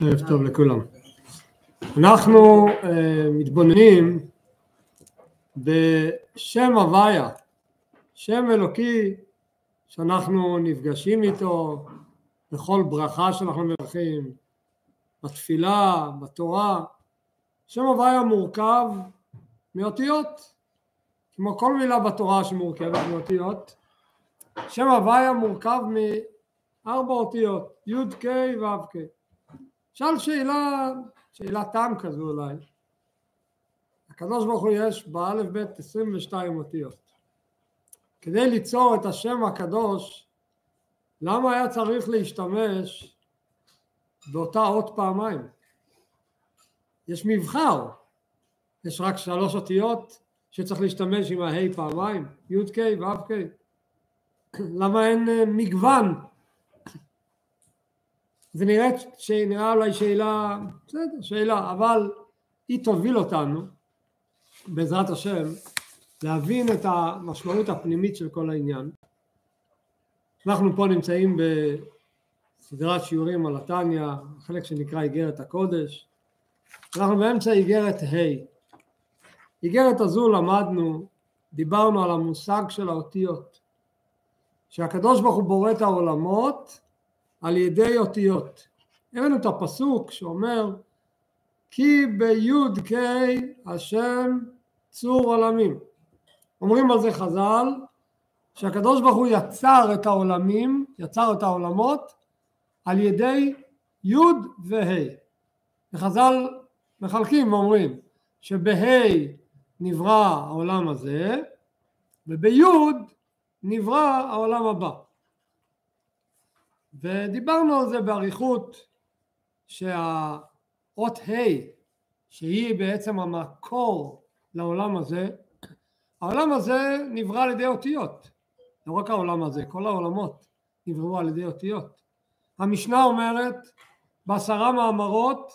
ערב טוב לכולם. אנחנו uh, מתבוננים בשם הוויה, שם אלוקי שאנחנו נפגשים איתו בכל ברכה שאנחנו מברכים, בתפילה, בתורה. שם הוויה מורכב מאותיות, כמו כל מילה בתורה שמורכבת מאותיות. שם הוויה מורכב מארבע אותיות, י' ק' ו'. שאל שאלה, שאלת תם כזו אולי. הקדוש ברוך הוא יש באלף בית 22 אותיות. כדי ליצור את השם הקדוש, למה היה צריך להשתמש באותה אות פעמיים? יש מבחר, יש רק שלוש אותיות שצריך להשתמש עם הה' פעמיים, י"ק ו"ק. למה אין אה, מגוון זה נראה, שנראה אולי שאלה, בסדר, שאלה, אבל היא תוביל אותנו, בעזרת השם, להבין את המשמעות הפנימית של כל העניין. אנחנו פה נמצאים בסדרת שיעורים על התניא, חלק שנקרא איגרת הקודש. אנחנו באמצע איגרת ה'. איגרת הזו למדנו, דיברנו על המושג של האותיות. שהקדוש ברוך הוא בורא את העולמות על ידי אותיות. הבאנו את הפסוק שאומר כי בי"ק השם צור עולמים. אומרים על זה חז"ל שהקדוש ברוך הוא יצר את העולמים, יצר את העולמות על ידי י' וה'. וחז"ל מחלקים ואומרים שבה' נברא העולם הזה ובי' נברא העולם הבא. ודיברנו על זה באריכות שהאות ה' שהיא בעצם המקור לעולם הזה, העולם הזה נברא על ידי אותיות, לא רק העולם הזה, כל העולמות נבראו על ידי אותיות. המשנה אומרת בעשרה מאמרות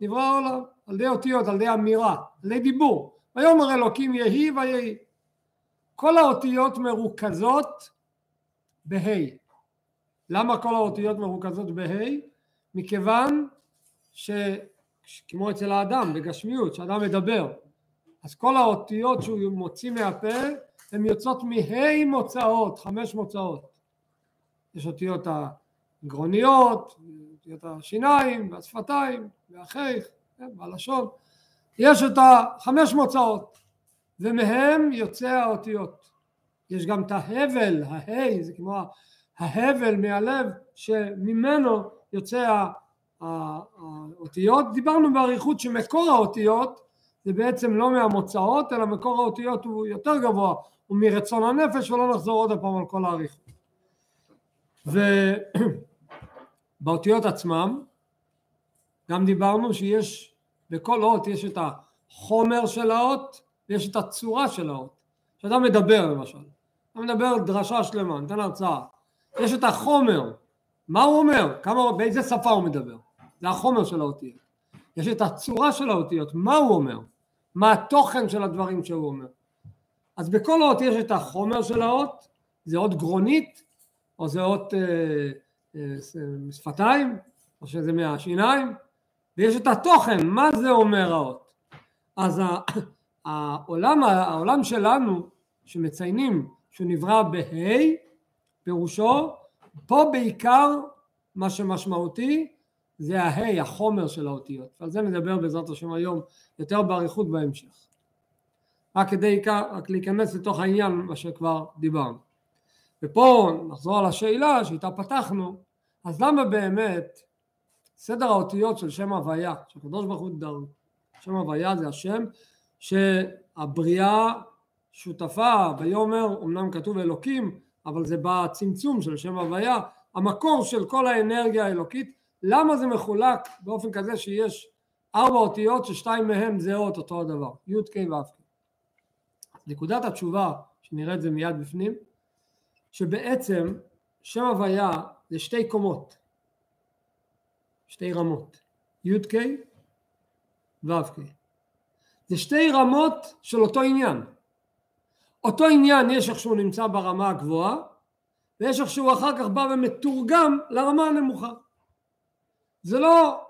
נברא העולם על ידי אותיות, על ידי אמירה, על ידי דיבור. ויאמר אלוקים יהי ויהי. כל האותיות מרוכזות בה' למה כל האותיות מרוכזות בה'? מכיוון שכמו אצל האדם בגשמיות, כשאדם מדבר אז כל האותיות שהוא מוציא מהפה הן יוצאות מה' מוצאות, חמש מוצאות. יש אותיות הגרוניות, אותיות השיניים והשפתיים והחיך כן, והלשון. יש את החמש מוצאות ומהם יוצא האותיות. יש גם את ההבל, הה' זה כמו ההבל מהלב שממנו יוצא האותיות. דיברנו באריכות שמקור האותיות זה בעצם לא מהמוצאות אלא מקור האותיות הוא יותר גבוה, הוא מרצון הנפש ולא נחזור עוד פעם על כל האריכות. ובאותיות עצמם גם דיברנו שיש בכל אות יש את החומר של האות ויש את הצורה של האות. כשאדם מדבר למשל, אתה מדבר דרשה שלמה, נותן הרצאה, יש את החומר, מה הוא אומר, כמה, באיזה שפה הוא מדבר, זה החומר של האותיות. יש את הצורה של האותיות, מה הוא אומר, מה התוכן של הדברים שהוא אומר. אז בכל אות יש את החומר של האות, זה אות גרונית, או זה אות אה, אה, שפתיים, או שזה מהשיניים, ויש את התוכן, מה זה אומר האות. אז העולם, העולם שלנו, שמציינים שהוא נברא בה' פירושו פה בעיקר מה שמשמעותי זה ההי, החומר של האותיות. על זה נדבר בעזרת השם היום יותר באריכות בהמשך. רק כדי רק להיכנס לתוך העניין מה שכבר דיברנו. ופה נחזור על השאלה שאיתה פתחנו, אז למה באמת סדר האותיות של שם הוויה, שהקדוש ברוך הוא דר, שם הוויה זה השם שהבריאה שותפה, ויאמר, אמנם כתוב אלוקים, אבל זה בצמצום של שם הוויה, המקור של כל האנרגיה האלוקית, למה זה מחולק באופן כזה שיש ארבע אותיות ששתיים מהן זהות אותו הדבר, י' ק' ו' ק'. נקודת התשובה, שנראה את זה מיד בפנים, שבעצם שם הוויה זה שתי קומות, שתי רמות, י' ק' ו' ק'. זה שתי רמות של אותו עניין. אותו עניין יש איך שהוא נמצא ברמה הגבוהה ויש איך שהוא אחר כך בא ומתורגם לרמה הנמוכה. זה לא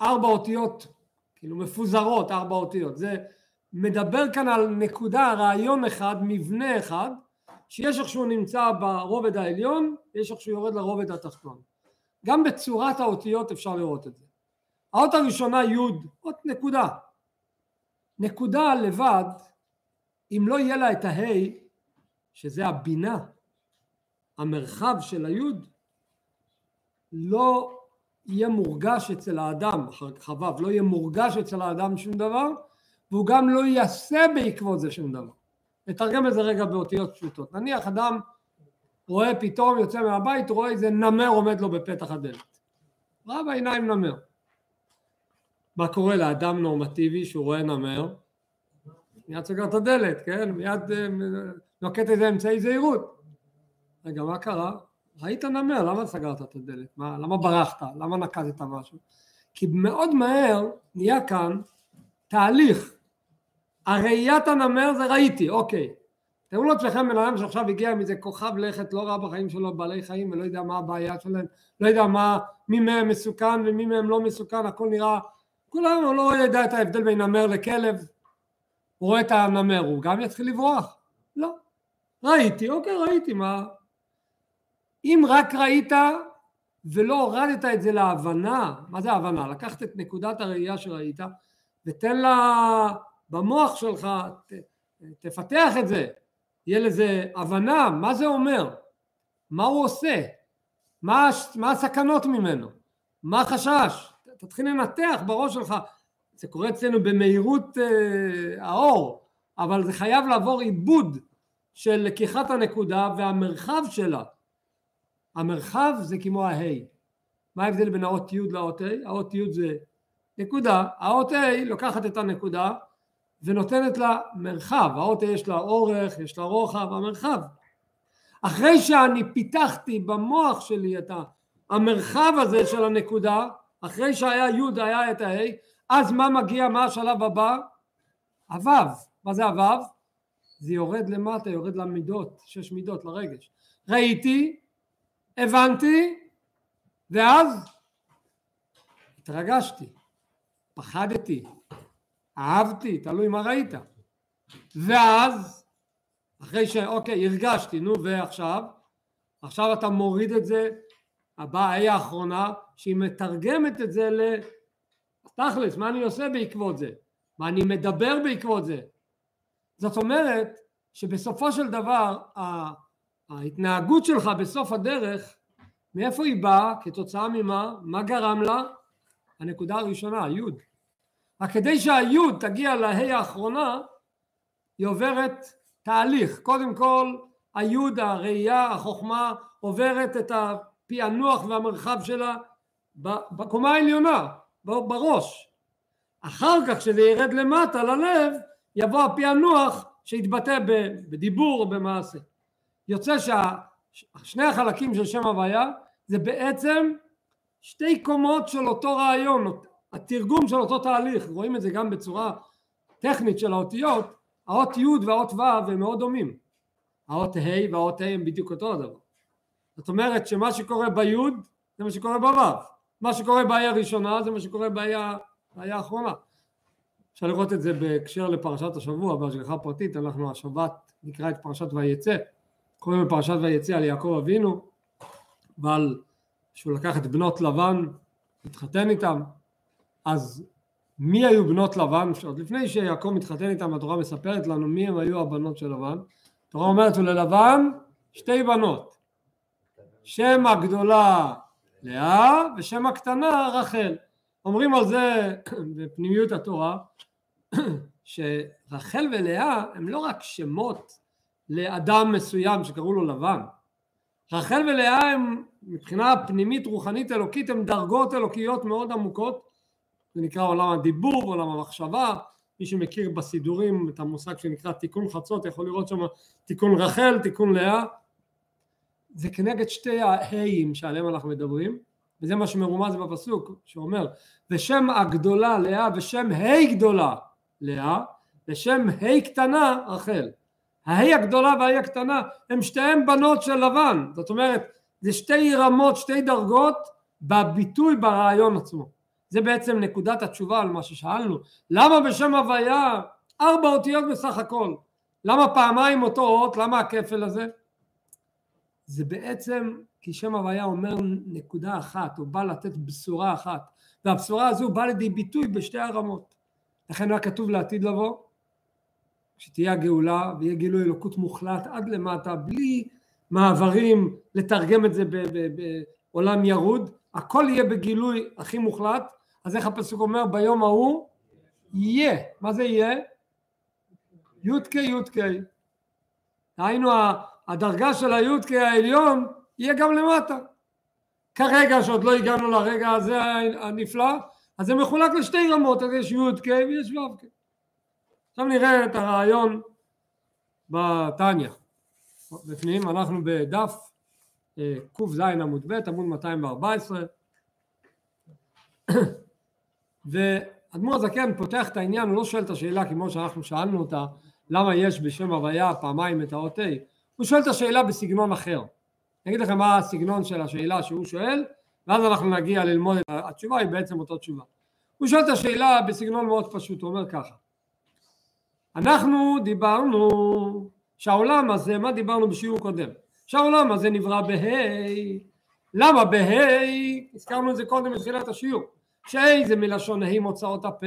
ארבע אותיות, כאילו מפוזרות ארבע אותיות, זה מדבר כאן על נקודה, רעיון אחד, מבנה אחד, שיש איך שהוא נמצא ברובד העליון, יש איך שהוא יורד לרובד התחתון. גם בצורת האותיות אפשר לראות את זה. האות הראשונה י', אות נקודה. נקודה לבד, אם לא יהיה לה את הה', שזה הבינה, המרחב של היוד, לא יהיה מורגש אצל האדם, אחר כך ו', לא יהיה מורגש אצל האדם שום דבר, והוא גם לא יעשה בעקבות זה שום דבר. נתרגם את זה רגע באותיות פשוטות. נניח אדם רואה פתאום יוצא מהבית, רואה איזה נמר עומד לו בפתח הדלת. ראה בעיניים נמר. מה קורה לאדם נורמטיבי שהוא רואה נמר? מיד סוגר את הדלת, כן? מיד אה, נוקט איזה אמצעי זהירות. רגע, מה קרה? ראית נמר, למה סגרת את הדלת? מה, למה ברחת? למה נקטת משהו? כי מאוד מהר נהיה כאן תהליך. הראיית הנמר זה ראיתי, אוקיי. תראו לעצמכם בן אדם שעכשיו הגיע מאיזה כוכב לכת, לא ראה בחיים שלו בעלי חיים ולא יודע מה הבעיה שלהם, לא יודע מה, מי מהם מסוכן ומי מהם לא מסוכן, הכל נראה, כולם הוא לא יודע את ההבדל בין נמר לכלב, הוא רואה את הנמר, הוא גם יתחיל לברוח? לא. ראיתי, אוקיי ראיתי, מה, אם רק ראית ולא הורדת את זה להבנה, מה זה הבנה? לקחת את נקודת הראייה שראית ותן לה במוח שלך, ת, תפתח את זה, יהיה לזה הבנה, מה זה אומר, מה הוא עושה, מה, מה הסכנות ממנו, מה החשש, תתחיל לנתח בראש שלך, זה קורה אצלנו במהירות אה, האור, אבל זה חייב לעבור עיבוד של לקיחת הנקודה והמרחב שלה המרחב זה כמו ההי. מה ההבדל בין האות י' לאות ה'? האות י' זה נקודה, האות ה' לוקחת את הנקודה ונותנת לה מרחב, האות ה' יש לה אורך, יש לה רוחב, המרחב. אחרי שאני פיתחתי במוח שלי את המרחב הזה של הנקודה, אחרי שהיה י' היה את הה', אז מה מגיע, מה השלב הבא? הו', מה זה הו'? זה יורד למטה, יורד למידות, שש מידות, לרגש. ראיתי, הבנתי, ואז התרגשתי, פחדתי, אהבתי, תלוי מה ראית. ואז, אחרי שאוקיי, הרגשתי, נו ועכשיו? עכשיו אתה מוריד את זה, היא האחרונה, שהיא מתרגמת את זה לתכלס, מה אני עושה בעקבות זה? מה אני מדבר בעקבות זה? זאת אומרת שבסופו של דבר ההתנהגות שלך בסוף הדרך, מאיפה היא באה? כתוצאה ממה? מה גרם לה? הנקודה הראשונה, היוד. רק כדי שהיוד תגיע להי האחרונה, היא עוברת תהליך. קודם כל, היוד, הראייה, החוכמה, עוברת את הפענוח והמרחב שלה בקומה העליונה, בראש. אחר כך, כשזה ירד למטה, ללב, יבוא הפענוח שיתבטא בדיבור או במעשה. יוצא ששני החלקים של שם הוויה זה בעצם שתי קומות של אותו רעיון, התרגום של אותו תהליך, רואים את זה גם בצורה טכנית של האותיות, האות י' והאות ו' הם מאוד דומים, האות ה' והאות ה' הם בדיוק אותו הדבר, זאת אומרת שמה שקורה בי' זה מה שקורה בו', מה שקורה באי הראשונה זה מה שקורה באי האחרונה, אפשר לראות את זה בהקשר לפרשת השבוע בהשגחה פרטית, אנחנו השבת נקרא את פרשת ויצא. קוראים בפרשת ויצא על יעקב אבינו ועל שהוא לקח את בנות לבן, התחתן איתם, אז מי היו בנות לבן? עוד לפני שיעקב מתחתן איתם התורה מספרת לנו מי הם היו הבנות של לבן, התורה אומרת וללבן שתי בנות, שם הגדולה לאה ושם הקטנה רחל, אומרים על זה בפנימיות התורה שרחל ולאה הם לא רק שמות לאדם מסוים שקראו לו לבן. רחל ולאה הם מבחינה פנימית רוחנית אלוקית הם דרגות אלוקיות מאוד עמוקות. זה נקרא עולם הדיבור עולם המחשבה. מי שמכיר בסידורים את המושג שנקרא תיקון חצות יכול לראות שם תיקון רחל תיקון לאה זה כנגד שתי ההיים שעליהם אנחנו מדברים וזה מה שמרומז בפסוק שאומר ושם הגדולה לאה ושם ה' גדולה לאה ושם ה' קטנה רחל ההיא הגדולה וההיא הקטנה הם שתיהן בנות של לבן זאת אומרת זה שתי רמות שתי דרגות בביטוי ברעיון עצמו זה בעצם נקודת התשובה על מה ששאלנו. למה בשם הוויה ארבע אותיות בסך הכל? למה פעמיים אותו אות? למה הכפל הזה? זה בעצם כי שם הוויה אומר נקודה אחת, הוא בא לתת בשורה אחת, והבשורה הזו באה לידי ביטוי בשתי הרמות. לכן היה כתוב לעתיד לבוא, שתהיה הגאולה ויהיה גילוי אלוקות מוחלט עד למטה, בלי מעברים לתרגם את זה בעולם ירוד, הכל יהיה בגילוי הכי מוחלט, אז איך הפסוק אומר ביום ההוא יהיה, מה זה יהיה? י"ק י"ק, היינו הדרגה של הי"ק העליון יהיה גם למטה. כרגע שעוד לא הגענו לרגע הזה הנפלא, אז זה מחולק לשתי רמות, אז יש י"ק ויש ו"ק. עכשיו נראה את הרעיון בתניא. בפנים אנחנו בדף אה, קז עמוד ב' עמוד 214 ואדמו"ר הזקן פותח את העניין, הוא לא שואל את השאלה כמו שאנחנו שאלנו אותה למה יש בשם הוויה פעמיים את האות ה', הוא שואל את השאלה בסגנון אחר. אני אגיד לכם מה הסגנון של השאלה שהוא שואל ואז אנחנו נגיע ללמוד את התשובה, היא בעצם אותה תשובה. הוא שואל את השאלה בסגנון מאוד פשוט, הוא אומר ככה אנחנו דיברנו שהעולם הזה, מה דיברנו בשיעור קודם? שהעולם הזה נברא בה' למה בה'? הזכרנו את זה קודם בתחילת השיעור שה' זה מלשון ה' מוצאות הפה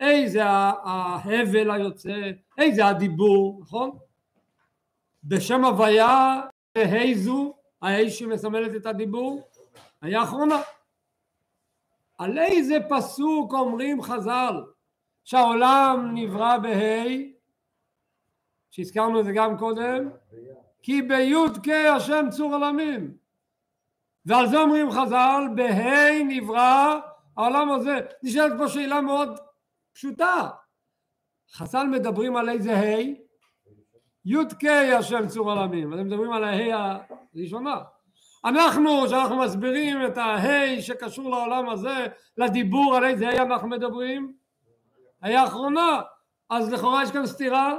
ה' זה ההבל היוצא ה' זה הדיבור נכון? בשם הוויה ה' זו הה' שמסמלת את הדיבור היה אחרונה על איזה פסוק אומרים חז"ל שהעולם נברא בה' שהזכרנו את זה גם קודם כי בי"ק השם צור עולמים ועל זה אומרים חז"ל בה' נברא העולם הזה נשאלת פה שאלה מאוד פשוטה. חז"ל מדברים על איזה ה' י"ק השם צור עולמים אז הם מדברים על הה' הראשונה. אנחנו שאנחנו מסבירים את הה' שקשור לעולם הזה לדיבור על איזה ה' אנחנו מדברים היה אחרונה אז לכאורה יש כאן סתירה.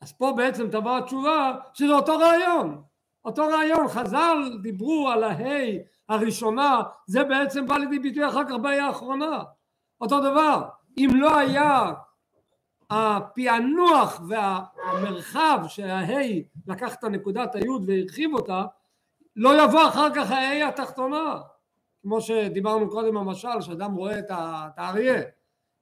אז פה בעצם תבוא התשובה שזה אותו רעיון. אותו רעיון חז"ל דיברו על ההי הראשונה זה בעצם בא לידי ביטוי אחר כך בהי האחרונה. אותו דבר אם לא היה הפענוח והמרחב שההי לקח את נקודת היוד והרחיב אותה לא יבוא אחר כך ההי התחתונה. כמו שדיברנו קודם במשל שאדם רואה את האריה.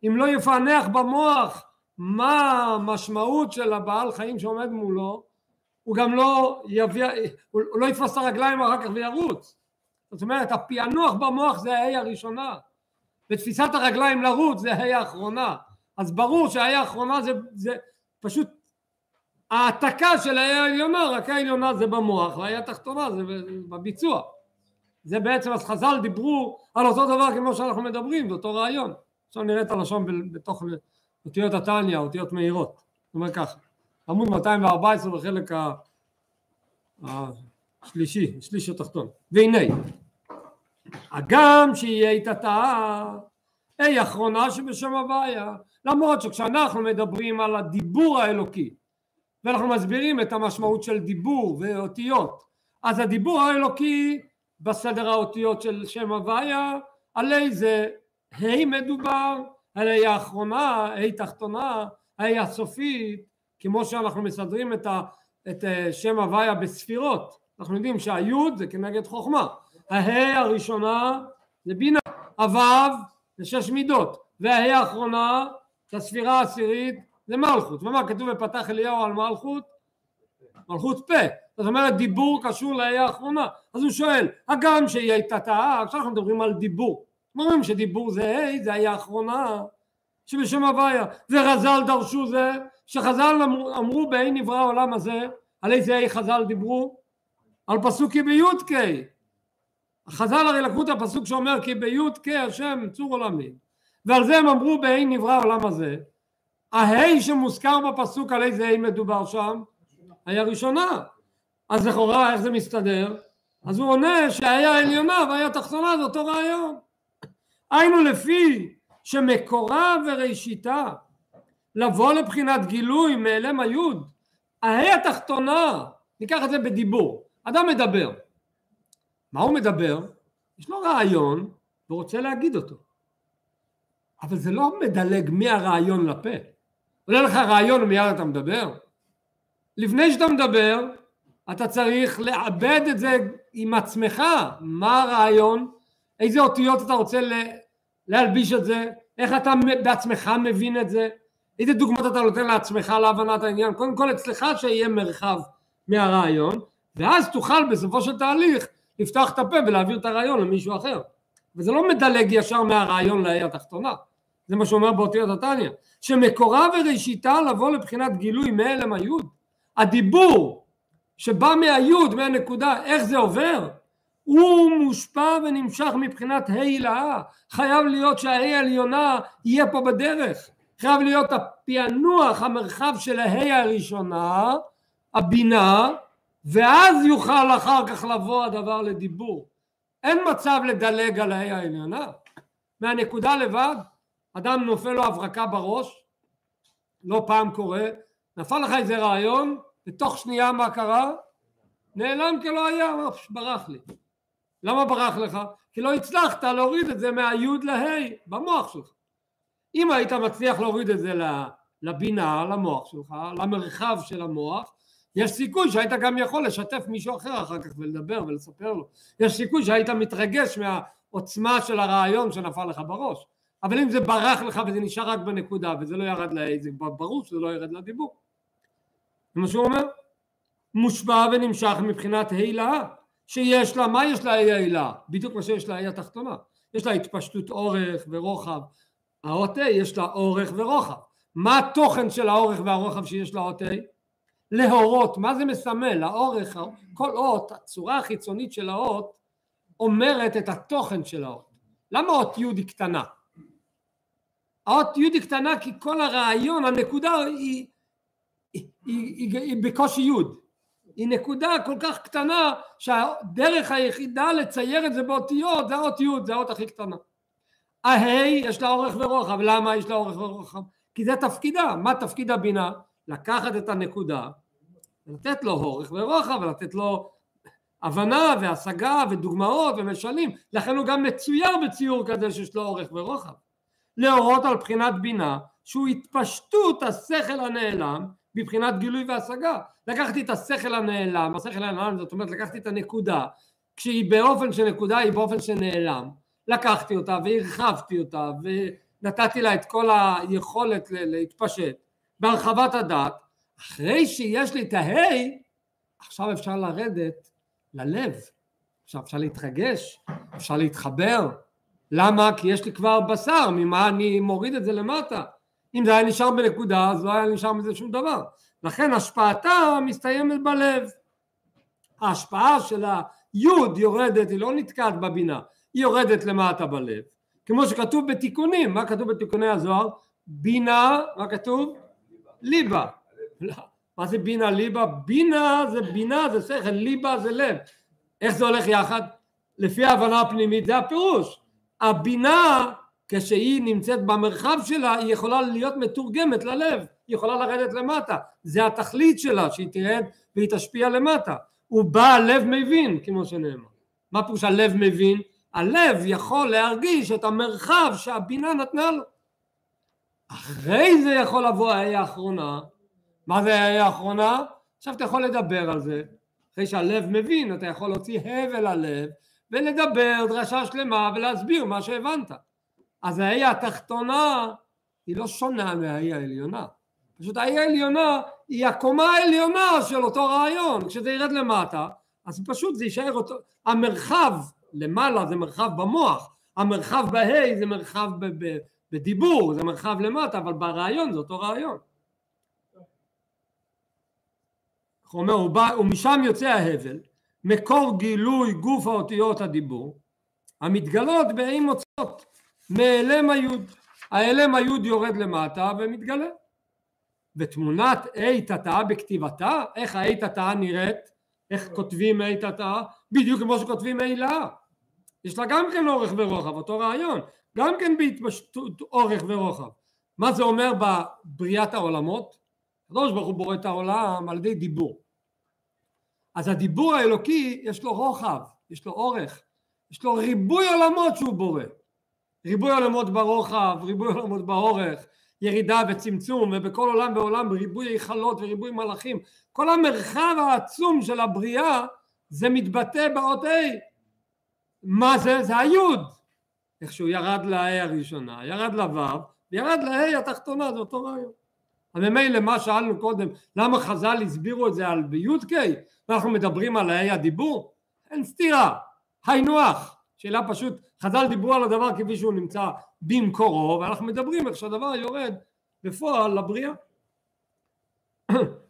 אם לא יפענח במוח מה המשמעות של הבעל חיים שעומד מולו הוא גם לא יביא, הוא לא יתפוס את הרגליים אחר כך וירוץ. זאת אומרת הפענוח במוח זה ההי הראשונה. ותפיסת הרגליים לרוץ זה ההי האחרונה אז ברור שההי האחרונה זה, זה פשוט העתקה של ההי העליונה רק ההי העליונה זה במוח וההי התחתונה זה בביצוע. זה בעצם אז חז"ל דיברו על אותו דבר כמו שאנחנו מדברים זה אותו רעיון. עכשיו נראה את הלשון בתוך אותיות התניא, אותיות מהירות, זאת אומרת ככה, עמוד 214 בחלק השלישי, שליש התחתון, והנה, הגם שיהיה איתתה, היא אחרונה שבשם הוויה, למרות שכשאנחנו מדברים על הדיבור האלוקי ואנחנו מסבירים את המשמעות של דיבור ואותיות, אז הדיבור האלוקי בסדר האותיות של שם הוויה, על איזה ה' מדובר הרי האחרונה, ה' תחתונה, ה' הסופית, כמו שאנחנו מסדרים את, ה, את אה, שם הוויה בספירות, אנחנו יודעים שהיוד זה כנגד חוכמה, הה' הראשונה זה בינה, הו' זה שש מידות, והה' האחרונה זה הספירה העשירית זה מלכות, ומה כתוב בפתח אליהו על מלכות? מלכות פה, זאת אומרת דיבור קשור לה' האחרונה, אז הוא שואל, הגם שהיא הייתה טעה, עכשיו אנחנו מדברים על דיבור. אומרים שדיבור זה ה' זה היה האחרונה שבשם הוויה. ורז"ל דרשו זה שחז"ל אמרו, אמרו בה' נברא העולם הזה על איזה ה' חז"ל דיברו? על פסוק כי בי"ק חז"ל הרי לקחו את הפסוק שאומר כי בי"ק השם צור עולמי. ועל זה הם אמרו בה' נברא העולם הזה. הה' שמוזכר בפסוק על איזה ה' מדובר שם? היה ראשונה אז לכאורה איך זה מסתדר? אז הוא עונה שהיה עליונה והיה תחתונה זה אותו רעיון. היינו לפי שמקורה וראשיתה לבוא לבחינת גילוי מאלם היוד ההא התחתונה ניקח את זה בדיבור אדם מדבר מה הוא מדבר? יש לו רעיון והוא רוצה להגיד אותו אבל זה לא מדלג מהרעיון לפה. עולה לך רעיון ומיד אתה מדבר. לפני שאתה מדבר, אתה צריך לעבד את זה עם עצמך, מה הרעיון, איזה אותיות אתה רוצה להלביש את זה, איך אתה בעצמך מבין את זה, איזה דוגמאות אתה נותן לעצמך להבנת העניין, קודם כל אצלך שיהיה מרחב מהרעיון, ואז תוכל בסופו של תהליך לפתוח את הפה ולהעביר את הרעיון למישהו אחר. וזה לא מדלג ישר מהרעיון לעיר התחתונה, זה מה שאומר באותיות התניא, שמקורה וראשיתה לבוא לבחינת גילוי מהלם היוד. הדיבור שבא מהיוד, מהנקודה, איך זה עובר? הוא מושפע ונמשך מבחינת ה' להא, חייב להיות שהה' העליונה יהיה פה בדרך, חייב להיות הפענוח, המרחב של הה' הראשונה, הבינה, ואז יוכל אחר כך לבוא הדבר לדיבור. אין מצב לדלג על הה' העליונה. מהנקודה לבד, אדם נופל לו הברקה בראש, לא פעם קורה, נפל לך איזה רעיון, ותוך שנייה מה קרה? נעלם כלא היה, ברח לי. למה ברח לך? כי לא הצלחת להוריד את זה מהיוד לה' במוח שלך. אם היית מצליח להוריד את זה לבינה, למוח שלך, למרחב של המוח, יש סיכוי שהיית גם יכול לשתף מישהו אחר אחר כך ולדבר ולספר לו. יש סיכוי שהיית מתרגש מהעוצמה של הרעיון שנפל לך בראש. אבל אם זה ברח לך וזה נשאר רק בנקודה וזה לא ירד, לה, זה ברור שזה לא ירד לדיבור. זה מה שהוא אומר. מושפע ונמשך מבחינת הילה שיש לה, מה יש לה הילה? בדיוק מה שיש לה היא התחתונה. יש לה התפשטות אורך ורוחב. האות יש לה אורך ורוחב. מה התוכן של האורך והרוחב שיש לאות ה'? להורות, מה זה מסמל? האורך, כל אות, הצורה החיצונית של האות אומרת את התוכן של האות. למה אות י' היא קטנה? האות י' היא קטנה כי כל הרעיון, הנקודה היא, היא, היא, היא, היא בקושי י'. היא נקודה כל כך קטנה שהדרך היחידה לצייר את זה באותיות זה האות י', זה האות הכי קטנה. ההי יש לה אורך ורוחב, למה יש לה אורך ורוחב? כי זה תפקידה, מה תפקיד הבינה? לקחת את הנקודה, לתת לו אורך ורוחב, ולתת לו הבנה והשגה ודוגמאות ומשלים, לכן הוא גם מצויר בציור כזה שיש לו אורך ורוחב. להורות על בחינת בינה שהוא התפשטות השכל הנעלם מבחינת גילוי והשגה. לקחתי את השכל הנעלם, השכל הנעלם זאת אומרת לקחתי את הנקודה כשהיא באופן שנקודה היא באופן שנעלם, לקחתי אותה והרחבתי אותה ונתתי לה את כל היכולת להתפשט בהרחבת הדעת, אחרי שיש לי את ההי, עכשיו אפשר לרדת ללב, עכשיו אפשר להתרגש, אפשר להתחבר, למה? כי יש לי כבר בשר, ממה אני מוריד את זה למטה, אם זה היה נשאר בנקודה אז לא היה נשאר מזה שום דבר, לכן השפעתה מסתיימת בלב, ההשפעה של היוד יורדת, היא לא נתקעת בבינה, היא יורדת למטה בלב, כמו שכתוב בתיקונים, מה כתוב בתיקוני הזוהר? בינה, מה כתוב? ליבה. מה זה בינה ליבה? בינה זה בינה זה שכל, ליבה זה לב. איך זה הולך יחד? לפי ההבנה הפנימית זה הפירוש. הבינה כשהיא נמצאת במרחב שלה היא יכולה להיות מתורגמת ללב, היא יכולה לרדת למטה, זה התכלית שלה שהיא תרד והיא תשפיע למטה, הוא בא הלב מבין כמו שנאמר, מה פירוש הלב מבין? הלב יכול להרגיש את המרחב שהבינה נתנה לו. אחרי זה יכול לבוא ההיא האחרונה, מה זה ההיא האחרונה? עכשיו אתה יכול לדבר על זה, אחרי שהלב מבין אתה יכול להוציא הבל הלב ולדבר דרשה שלמה ולהסביר מה שהבנת. אז ההיא התחתונה היא לא שונה מההיא העליונה. פשוט ההיא העליונה היא הקומה העליונה של אותו רעיון. כשזה ירד למטה, אז פשוט זה יישאר אותו... המרחב למעלה זה מרחב במוח, המרחב בה' זה מרחב ב- ב- בדיבור, זה מרחב למטה, אבל ברעיון זה אותו רעיון. הוא אומר, ומשם יוצא ההבל, מקור גילוי גוף האותיות הדיבור, המתגלות באי מוצאות, מאלם היוד. האלם היוד יורד למטה ומתגלה. ותמונת אי תתאה בכתיבתה, איך האי תתאה נראית? איך כותבים אי תתאה? בדיוק כמו שכותבים אי לה. יש לה גם כן אורך ורוחב, אותו רעיון. גם כן בהתפשטות אורך ורוחב. מה זה אומר בבריאת העולמות? הקדוש ברוך הוא בורא את העולם על ידי דיבור. אז הדיבור האלוקי יש לו רוחב, יש לו אורך, יש לו ריבוי עולמות שהוא בורא. ריבוי עולמות ברוחב, ריבוי עולמות באורך, ירידה וצמצום, ובכל עולם ועולם ריבוי היכלות וריבוי מלאכים, כל המרחב העצום של הבריאה זה מתבטא באות ה'. מה זה? זה היוד. איך שהוא ירד לה' הראשונה, ירד לו', וירד לה' התחתונה, זה אותו רעיון. אז ממילא מה שאלנו קודם, למה חז"ל הסבירו את זה על בי"ק, ואנחנו מדברים על ה' הדיבור? אין סתירה, היינו הך. שאלה פשוט, חז"ל דיברו על הדבר כפי שהוא נמצא במקורו, ואנחנו מדברים איך שהדבר יורד בפועל לבריאה.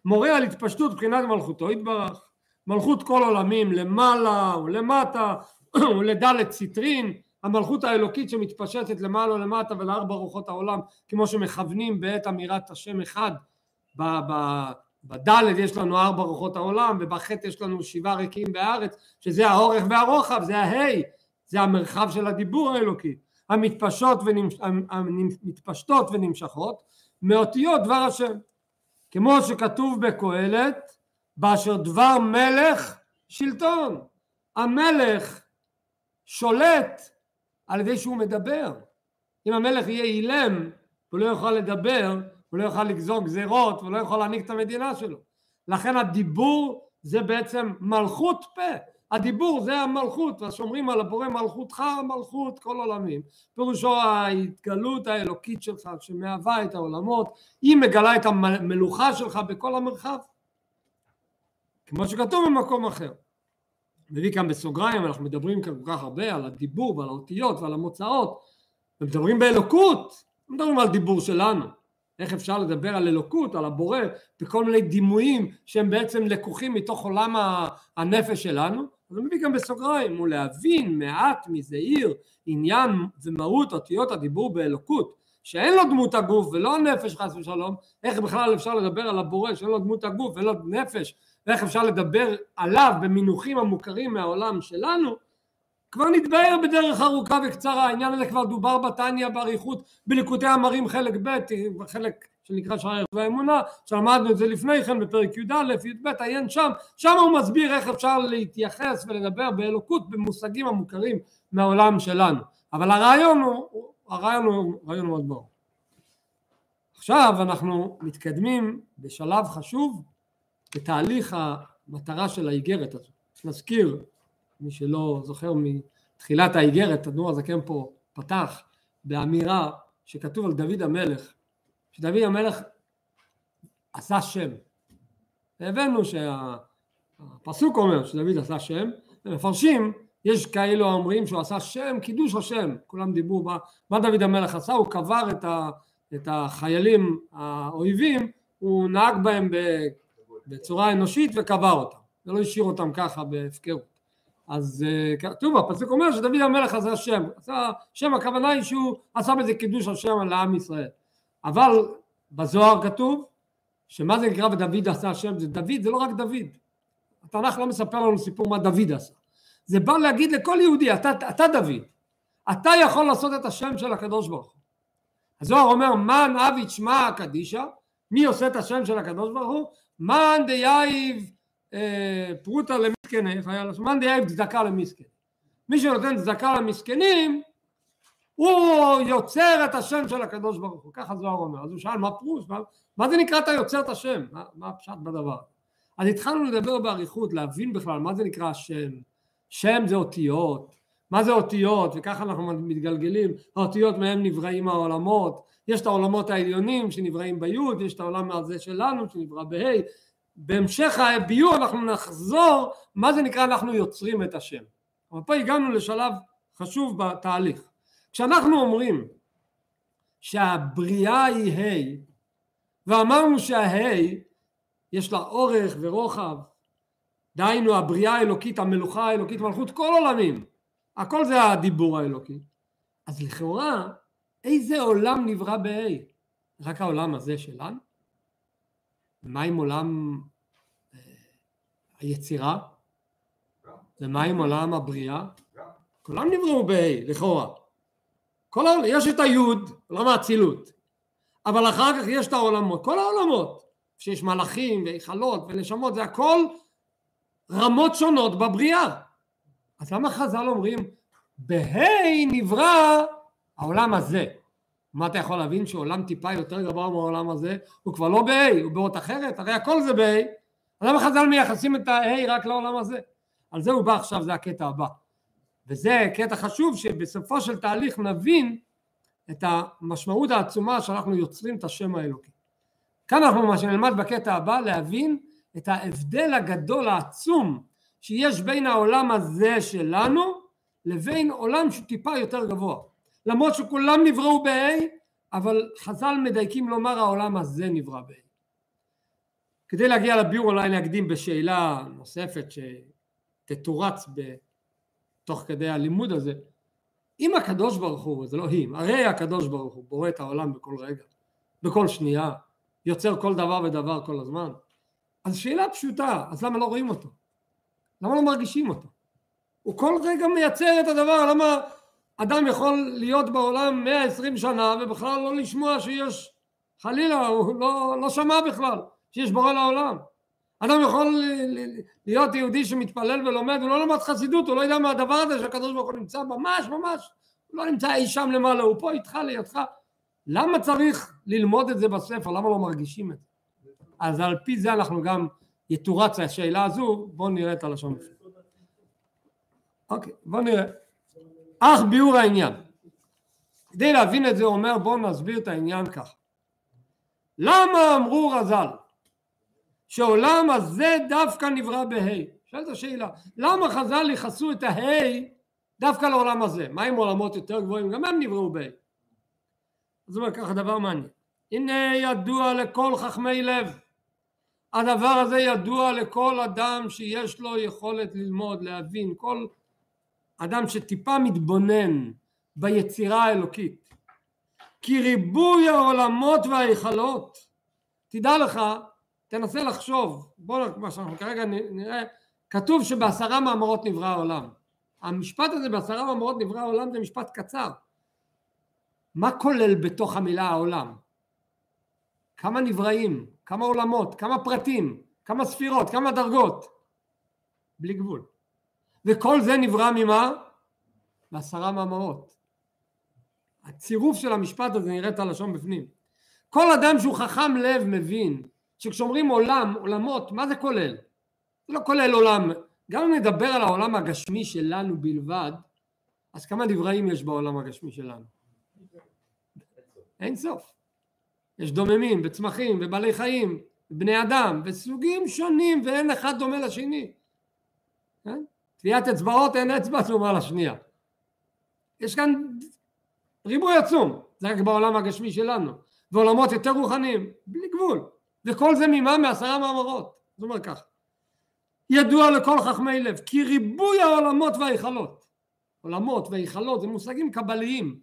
מורה על התפשטות מבחינת מלכותו יתברך, מלכות כל עולמים למעלה ולמטה ולדלת סיטרין, המלכות האלוקית שמתפשטת למעלה ולמטה ולארבע רוחות העולם כמו שמכוונים בעת אמירת השם אחד בדלת יש לנו ארבע רוחות העולם ובחטא יש לנו שבעה ריקים בארץ שזה האורך והרוחב זה ההי זה המרחב של הדיבור האלוקי. המתפשטות ונמש... המתפשטות ונמשכות מאותיות דבר השם. כמו שכתוב בקהלת באשר דבר מלך שלטון. המלך שולט על ידי שהוא מדבר אם המלך יהיה אילם הוא לא יוכל לדבר הוא לא יוכל לגזור גזירות הוא לא יכול להנהיג את המדינה שלו לכן הדיבור זה בעצם מלכות פה הדיבור זה המלכות, שומרים על הבורא מלכותך מלכות כל עולמים. פירושו ההתגלות האלוקית שלך שמהווה את העולמות, היא מגלה את המלוכה שלך בכל המרחב. כמו שכתוב במקום אחר. מביא כאן בסוגריים, אנחנו מדברים כאן כל כך הרבה על הדיבור ועל האותיות ועל המוצאות, ומדברים באלוקות, מדברים על דיבור שלנו. איך אפשר לדבר על אלוקות, על הבורא, בכל מיני דימויים שהם בעצם לקוחים מתוך עולם הנפש שלנו, אז הוא מביא גם בסוגריים, ולהבין מעט מזעיר עניין ומהות אותיות הדיבור באלוקות, שאין לו דמות הגוף ולא הנפש חס ושלום, איך בכלל אפשר לדבר על הבורא שאין לו דמות הגוף ולא נפש, ואיך אפשר לדבר עליו במינוחים המוכרים מהעולם שלנו, כבר נתבהר בדרך ארוכה וקצרה, העניין הזה כבר דובר בתניא באריכות בליקוטי המרים חלק ב', חלק שנקרא שער והאמונה, שלמדנו את זה לפני כן בפרק י"א, י"ב, עיין שם, שם הוא מסביר איך אפשר להתייחס ולדבר באלוקות במושגים המוכרים מהעולם שלנו, אבל הרעיון הוא, הרעיון הוא רעיון מאוד ברור. עכשיו אנחנו מתקדמים בשלב חשוב בתהליך המטרה של האיגרת הזאת. נזכיר, מי שלא זוכר מתחילת האיגרת, הדור הזקן פה פתח באמירה שכתוב על דוד המלך שדוד המלך עשה שם. הבאנו שהפסוק אומר שדוד עשה שם, ומפרשים, יש כאלו האומרים שהוא עשה שם, קידוש השם, כולם דיברו, מה, מה דוד המלך עשה? הוא קבר את, ה, את החיילים האויבים, הוא נהג בהם בצורה אנושית וקבר אותם, ולא השאיר אותם ככה בהפקרות. אז כתוב, הפסוק אומר שדוד המלך עשה שם, עשה שם הכוונה היא שהוא עשה בזה קידוש השם לעם ישראל. אבל בזוהר כתוב שמה זה נקרא ודוד עשה השם זה דוד זה לא רק דוד התנ"ך לא מספר לנו סיפור מה דוד עשה זה בא להגיד לכל יהודי אתה, אתה דוד אתה יכול לעשות את השם של הקדוש ברוך הוא. הזוהר אומר מאן עביד שמא קדישא מי עושה את השם של הקדוש ברוך הוא? מאן דיהיב אה, פרוטה למסכני מאן דיהיב צדקה למסכן מי שנותן צדקה למסכנים הוא יוצר את השם של הקדוש ברוך הוא, ככה זוהר אומר, אז הוא שאל מה פרוש, מה, מה זה נקרא אתה יוצר את השם, מה, מה הפשט בדבר, אז התחלנו לדבר באריכות, להבין בכלל מה זה נקרא השם, שם זה אותיות, מה זה אותיות, וככה אנחנו מתגלגלים, האותיות מהם נבראים העולמות, יש את העולמות העליונים שנבראים ביוד, יש את העולם הזה שלנו שנברא בה', בהמשך הביור אנחנו נחזור מה זה נקרא אנחנו יוצרים את השם, אבל פה הגענו לשלב חשוב בתהליך. כשאנחנו אומרים שהבריאה היא ה' ואמרנו שהה' יש לה אורך ורוחב דהיינו הבריאה האלוקית המלוכה האלוקית מלכות כל עולמים הכל זה הדיבור האלוקי. אז לכאורה איזה עולם נברא בה' רק העולם הזה שלנו? מה עם עולם אה, היצירה? ומה עם עולם הבריאה? כולם נבראו בה' לכאורה. כל יש את היוד, עולם האצילות, אבל אחר כך יש את העולמות, כל העולמות, שיש מלאכים והיכלות ונשמות, זה הכל רמות שונות בבריאה. אז למה חז"ל אומרים, בה' נברא העולם הזה, מה אתה יכול להבין שעולם טיפה יותר גבוה מהעולם הזה, הוא כבר לא ב-A, הוא באות אחרת, הרי הכל זה ב-A, למה חז"ל מייחסים את ה-A רק לעולם הזה? על זה הוא בא עכשיו, זה הקטע הבא. וזה קטע חשוב שבסופו של תהליך נבין את המשמעות העצומה שאנחנו יוצרים את השם האלוקי. כאן אנחנו מה שנלמד בקטע הבא להבין את ההבדל הגדול העצום שיש בין העולם הזה שלנו לבין עולם שהוא טיפה יותר גבוה. למרות שכולם נבראו ב-A אבל חז"ל מדייקים לומר העולם הזה נברא ב-A. כדי להגיע לביור אולי נקדים בשאלה נוספת שתתורץ תוך כדי הלימוד הזה אם הקדוש ברוך הוא, זה לא אם, הרי הקדוש ברוך הוא בורא את העולם בכל רגע, בכל שנייה, יוצר כל דבר ודבר כל הזמן, אז שאלה פשוטה, אז למה לא רואים אותו? למה לא מרגישים אותו? הוא כל רגע מייצר את הדבר, למה אדם יכול להיות בעולם 120 שנה ובכלל לא לשמוע שיש, חלילה, הוא לא, לא שמע בכלל שיש בורא לעולם. אדם יכול להיות יהודי שמתפלל ולומד, הוא לא למד חסידות, הוא לא יודע מה הדבר הזה שהקדוש ברוך הוא נמצא ממש ממש, הוא לא נמצא אי שם למעלה, הוא פה איתך לידך. למה צריך ללמוד את זה בספר? למה לא מרגישים את זה? אז על פי זה אנחנו גם יתורץ השאלה הזו, בואו נראה את הלשון. אוקיי, בואו נראה. אך ביאור העניין. כדי להבין את זה הוא אומר בואו נסביר את העניין כך. למה אמרו רז"ל שעולם הזה דווקא נברא בה' שאלת השאלה למה חז"ל ייחסו את הה' דווקא לעולם הזה מה עם עולמות יותר גבוהים גם הם נבראו בה' אז הוא אומר ככה דבר מעניין הנה ידוע לכל חכמי לב הדבר הזה ידוע לכל אדם שיש לו יכולת ללמוד להבין כל אדם שטיפה מתבונן ביצירה האלוקית כי ריבוי העולמות וההיכלות תדע לך תנסה לחשוב, בואו מה שאנחנו כרגע נראה, כתוב שבעשרה מאמרות נברא העולם. המשפט הזה בעשרה מאמרות נברא העולם זה משפט קצר. מה כולל בתוך המילה העולם? כמה נבראים, כמה עולמות, כמה פרטים, כמה ספירות, כמה דרגות? בלי גבול. וכל זה נברא ממה? בעשרה מאמרות. הצירוף של המשפט הזה נראה את הלשון בפנים. כל אדם שהוא חכם לב מבין שכשאומרים עולם, עולמות, מה זה כולל? זה לא כולל עולם. גם אם נדבר על העולם הגשמי שלנו בלבד, אז כמה נבראים יש בעולם הגשמי שלנו? אין סוף. יש דוממים וצמחים ובעלי חיים, בני אדם, וסוגים שונים ואין אחד דומה לשני. כן? טביעת אצבעות אין אצבע דומה לשנייה. יש כאן ריבוי עצום, זה רק בעולם הגשמי שלנו, ועולמות יותר רוחניים, בלי גבול. וכל זה ממה? מעשרה מאמרות. זאת אומרת כך. ידוע לכל חכמי לב כי ריבוי העולמות וההיכלות עולמות והיכלות זה מושגים קבליים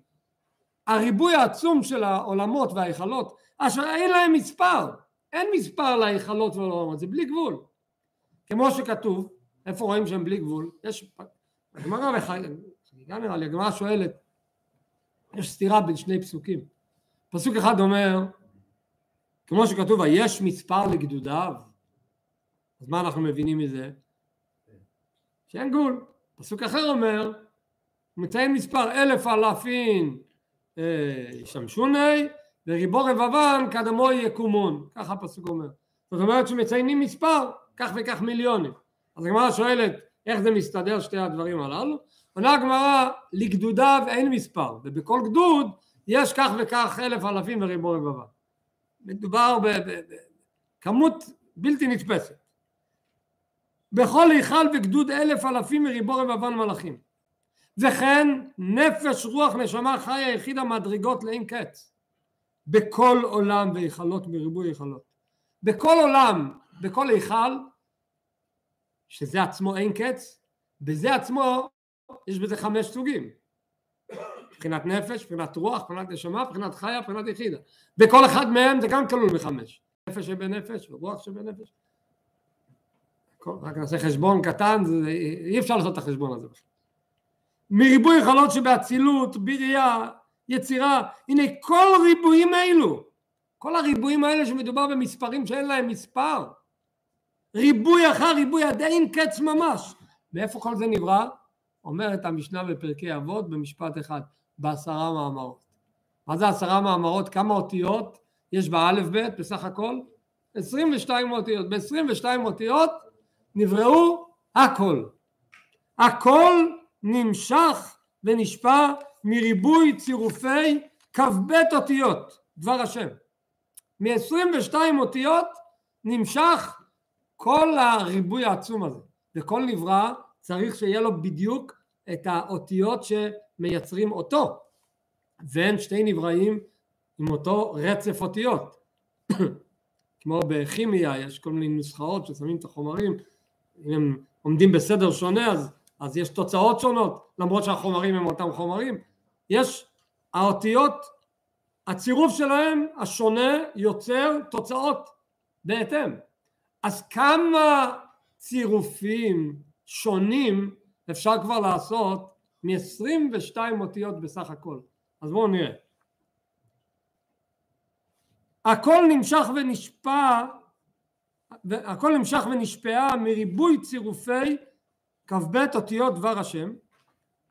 הריבוי העצום של העולמות וההיכלות אשר אין להם מספר אין מספר להיכלות ולעולמות זה בלי גבול כמו שכתוב איפה רואים שהם בלי גבול יש הגמרא וחגיגה נראה לי הגמרא שואלת יש סתירה בין שני פסוקים פסוק אחד אומר כמו שכתוב, היש מספר לגדודיו? אז מה אנחנו מבינים מזה? שאין גבול. פסוק אחר אומר, מציין מספר אלף אלפים אה, ישמשוני וריבו רבבן קדמו יקומון, ככה הפסוק אומר. זאת אומרת שמציינים מספר, כך וכך מיליונים. אז הגמרא שואלת איך זה מסתדר שתי הדברים הללו? עונה הגמרא לגדודיו אין מספר ובכל גדוד יש כך וכך אלף אלפים וריבו רבבן מדובר בכמות בלתי נתפסת. בכל היכל וגדוד אלף אלפים מריבו רבבן מלאכים. וכן נפש רוח נשמה חיה יחיד המדרגות לאין קץ. בכל עולם והיכלות מריבוי היכלות. בכל עולם, בכל היכל, שזה עצמו אין קץ, בזה עצמו יש בזה חמש סוגים. מבחינת נפש, מבחינת רוח, מבחינת נשמה, מבחינת חיה, מבחינת יחידה. בכל אחד מהם זה גם כלול בחמש. נפש שבנפש ורוח שבנפש. רק נעשה חשבון קטן, זה, אי אפשר לעשות את החשבון הזה בכלל. מריבוי יכולות שבאצילות, בריאה, יצירה, הנה כל ריבועים אלו, כל הריבועים האלה שמדובר במספרים שאין להם מספר, ריבוי אחר ריבוי עד אין קץ ממש. מאיפה כל זה נברא? אומרת המשנה בפרקי אבות במשפט אחד, בעשרה מאמרות. מה זה עשרה מאמרות? כמה אותיות יש באלף בית בסך הכל? 22 אותיות. ב-22 אותיות נבראו הכל. הכל נמשך ונשפע מריבוי צירופי כ"ב אותיות, דבר השם. מ-22 אותיות נמשך כל הריבוי העצום הזה, וכל נברא צריך שיהיה לו בדיוק את האותיות שמייצרים אותו, ואין שתי נבראים עם אותו רצף אותיות. כמו בכימיה יש כל מיני נוסחאות ששמים את החומרים, אם הם עומדים בסדר שונה אז, אז יש תוצאות שונות, למרות שהחומרים הם אותם חומרים. יש האותיות, הצירוף שלהם השונה יוצר תוצאות בהתאם. אז כמה צירופים שונים אפשר כבר לעשות מ-22 אותיות בסך הכל. אז בואו נראה. הכל נמשך ונשפע, הכל נמשך ונשפעה מריבוי צירופי כ"ב אותיות דבר השם,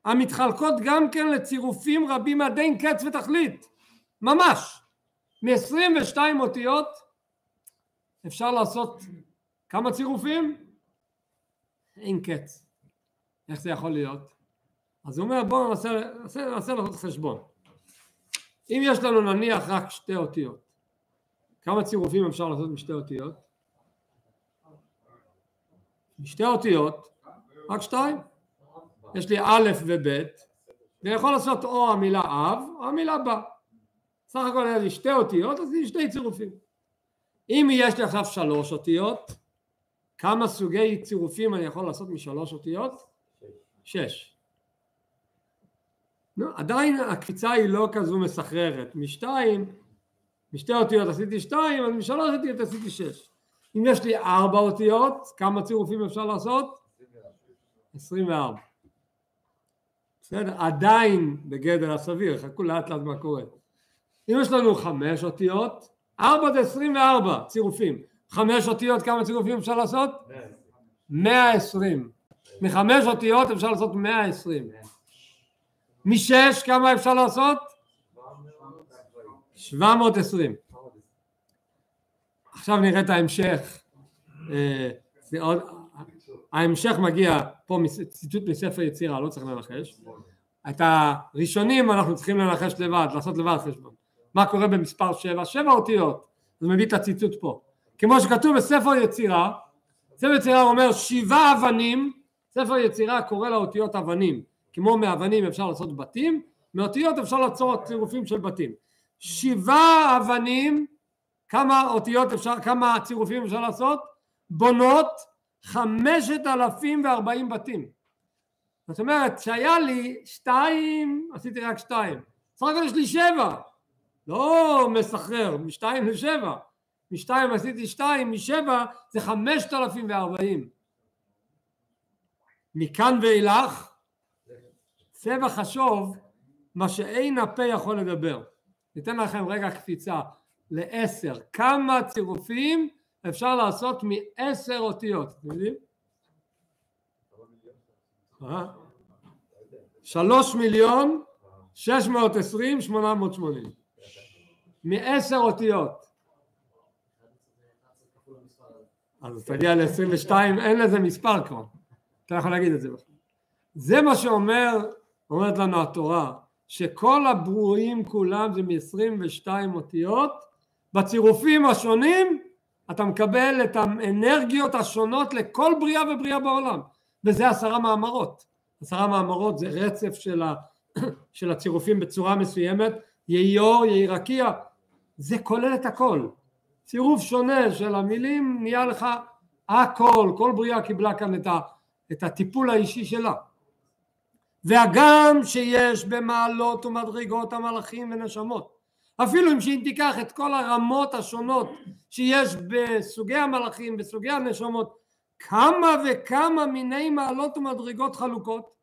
המתחלקות גם כן לצירופים רבים עד אין קץ ותכלית, ממש. מ-22 אותיות אפשר לעשות כמה צירופים? אין קץ. איך זה יכול להיות? אז הוא אומר בואו נעשה, נעשה, לעשות חשבון. אם יש לנו נניח רק שתי אותיות, כמה צירופים אפשר לעשות משתי אותיות? משתי אותיות, רק שתיים. יש לי א' וב', ואני יכול לעשות או המילה אב או המילה בא. סך הכל היה לי שתי אותיות, אז יש שתי צירופים. אם יש לי עכשיו שלוש אותיות, כמה סוגי צירופים אני יכול לעשות משלוש אותיות? שש. לא, עדיין הקפיצה היא לא כזו מסחררת. משתיים, משתי אותיות עשיתי שתיים, אז משלוש אותיות עשיתי שש. אם יש לי ארבע אותיות, כמה צירופים אפשר לעשות? עשרים וארבע. בסדר? עדיין בגדר הסביר, חכו לאט לאט מה קורה. אם יש לנו חמש אותיות, ארבע זה עשרים וארבע צירופים. חמש אותיות כמה צירופים אפשר לעשות? מאה עשרים. מחמש אותיות אפשר לעשות מאה עשרים. משש כמה אפשר לעשות? שבע מאות עשרים. עכשיו נראה את ההמשך. אה, ההמשך מגיע פה ציטוט מספר יצירה, לא צריך לנחש. את הראשונים אנחנו צריכים לנחש לבד, לעשות לבד חשבון. מה קורה במספר שבע? שבע אותיות. זה מביא את הציטוט פה. כמו שכתוב בספר יצירה, ספר יצירה אומר שבעה אבנים, ספר יצירה קורא לאותיות אבנים, כמו מאבנים אפשר לעשות בתים, מאותיות אפשר לעצור צירופים של בתים. שבעה אבנים, כמה אותיות אפשר, כמה צירופים אפשר לעשות? בונות חמשת אלפים וארבעים בתים. זאת אומרת שהיה לי שתיים, עשיתי רק שתיים. סך הכל יש לי שבע. לא מסחרר, משתיים לשבע. משתיים עשיתי שתיים, משבע זה חמשת אלפים וארבעים. מכאן ואילך צבע חשוב מה שאין הפה יכול לדבר. ניתן לכם רגע קפיצה לעשר. כמה צירופים אפשר לעשות מעשר אותיות? אתם יודעים? אה? שלוש מיליון שש מאות עשרים שמונה מאות שמונים מעשר אותיות אז תגיע ל-22 אין לזה מספר כבר אתה יכול להגיד את זה זה מה שאומר אומרת לנו התורה שכל הברואים כולם זה מ-22 אותיות בצירופים השונים אתה מקבל את האנרגיות השונות לכל בריאה ובריאה בעולם. וזה עשרה מאמרות. עשרה מאמרות זה רצף של, ה, של הצירופים בצורה מסוימת. יהי אור יהי רקיע זה כולל את הכל. צירוף שונה של המילים נהיה לך הכל כל בריאה קיבלה כאן את, ה, את הטיפול האישי שלה. והגם שיש במעלות ומדרגות המלאכים ונשמות אפילו אם שהיא תיקח את כל הרמות השונות שיש בסוגי המלאכים, בסוגי הנשמות, כמה וכמה מיני מעלות ומדרגות חלוקות.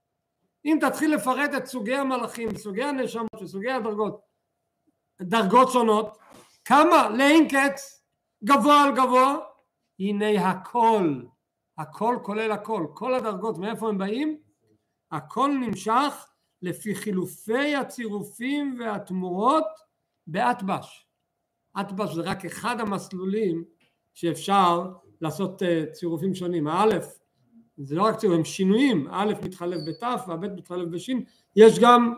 אם תתחיל לפרט את סוגי המלאכים, סוגי הנשמות וסוגי הדרגות, דרגות שונות, כמה לאין קץ, גבוה על גבוה, הנה הכל, הכל כולל הכל, כל הדרגות מאיפה הם באים? הכל נמשך לפי חילופי הצירופים והתמורות באטבש. אטבש זה רק אחד המסלולים שאפשר לעשות אה, צירופים שונים. האלף זה לא רק צירופים, הם שינויים, א' מתחלף בת' והב' מתחלף בש', יש גם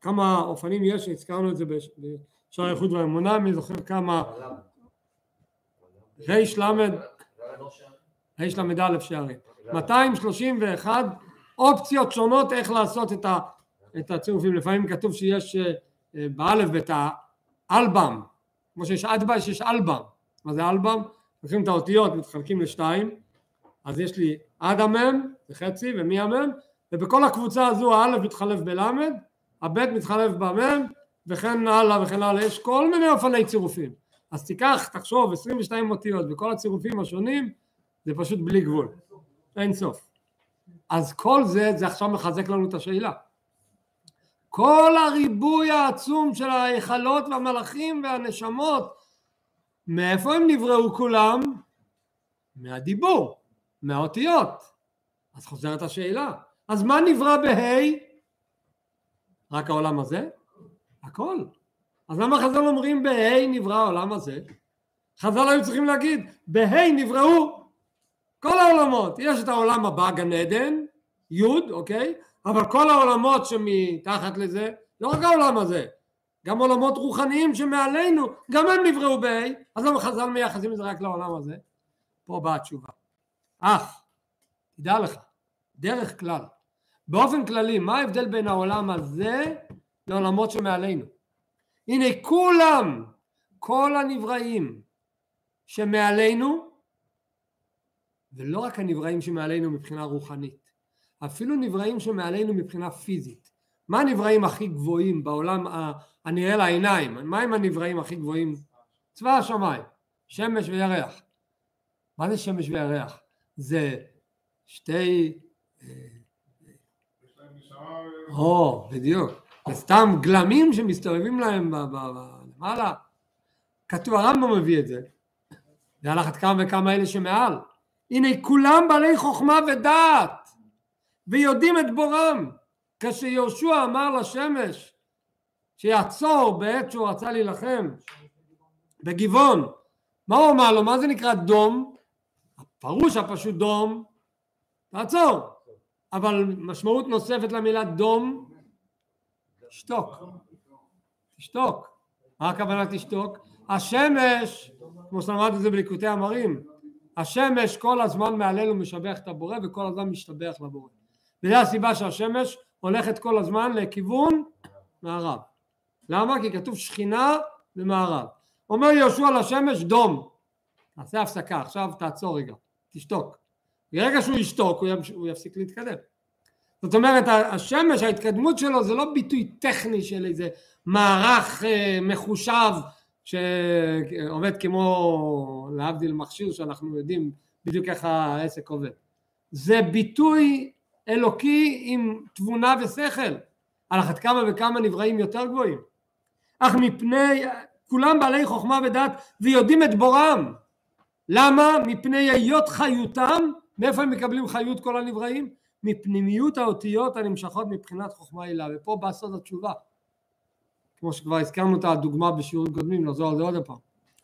כמה אופנים יש, הזכרנו את זה בשער האיכות והאמונה, אני זוכר כמה? ריש למד, ריש למד א' שערים, 231 אופציות שונות איך לעשות את הצירופים, לפעמים כתוב שיש אה, באלף בית האלבם, כמו שיש אדבש יש אלבם, מה זה אלבם? לוקחים את האותיות מתחלקים לשתיים, אז יש לי עד המם זה חצי ומי המם ובכל הקבוצה הזו האלף מתחלף בלמד, הבית מתחלף במם וכן הלאה וכן הלאה, יש כל מיני אופני צירופים. אז תיקח, תחשוב 22 אותיות וכל הצירופים השונים זה פשוט בלי גבול, אין סוף. אז כל זה, זה עכשיו מחזק לנו את השאלה כל הריבוי העצום של ההיכלות והמלאכים והנשמות מאיפה הם נבראו כולם? מהדיבור, מהאותיות. אז חוזרת השאלה, אז מה נברא בה'? רק העולם הזה? הכל. אז למה חז"ל אומרים בה' נברא העולם הזה? חז"ל היו צריכים להגיד בה' נבראו כל העולמות. יש את העולם הבא גן עדן, י', אוקיי? אבל כל העולמות שמתחת לזה, לא רק העולם הזה, גם עולמות רוחניים שמעלינו, גם הם נבראו בה', אז למה חז"ל מייחסים את זה רק לעולם הזה? פה באה התשובה. אך, תדע לך, דרך כלל, באופן כללי, מה ההבדל בין העולם הזה לעולמות שמעלינו? הנה כולם, כל הנבראים שמעלינו, ולא רק הנבראים שמעלינו מבחינה רוחנית, אפילו נבראים שמעלינו מבחינה פיזית. מה הנבראים הכי גבוהים בעולם הנראה לעיניים? מה הם הנבראים הכי גבוהים? צבא השמיים, שמש וירח. מה זה שמש וירח? זה שתי... או, בדיוק. זה סתם גלמים שמסתובבים להם למעלה. כתוב, הרמב"ם מביא את זה. זה אחת כמה וכמה אלה שמעל. הנה כולם בעלי חוכמה ודעת ויודעים את בורם. כשיהושע אמר לשמש שיעצור בעת שהוא רצה להילחם בגבעון, מה הוא אמר לו? מה זה נקרא דום? הפירוש הפשוט דום, תעצור. אבל משמעות נוספת למילה דום, תשתוק. תשתוק. מה הכוונה תשתוק? השמש, כמו שלמד את זה בליקוטי המרים, השמש כל הזמן מעלינו משבח את הבורא וכל הזמן משתבח לבורא. וזו הסיבה שהשמש הולכת כל הזמן לכיוון מערב. למה? כי כתוב שכינה במערב. אומר יהושע לשמש דום. תעשה הפסקה, עכשיו תעצור רגע, תשתוק. ברגע שהוא ישתוק הוא, ימש... הוא יפסיק להתקדם. זאת אומרת השמש ההתקדמות שלו זה לא ביטוי טכני של איזה מערך אה, מחושב שעובד כמו להבדיל מכשיר שאנחנו יודעים בדיוק איך העסק עובד. זה ביטוי אלוקי עם תבונה ושכל. על אחת כמה וכמה נבראים יותר גבוהים. אך מפני, כולם בעלי חוכמה ודעת ויודעים את בורם. למה? מפני היות חיותם, מאיפה הם מקבלים חיות כל הנבראים? מפנימיות האותיות הנמשכות מבחינת חוכמה הילה, ופה בא סוד התשובה. כמו שכבר הזכרנו את הדוגמה בשיעורים קודמים, נחזור על זה עוד פעם.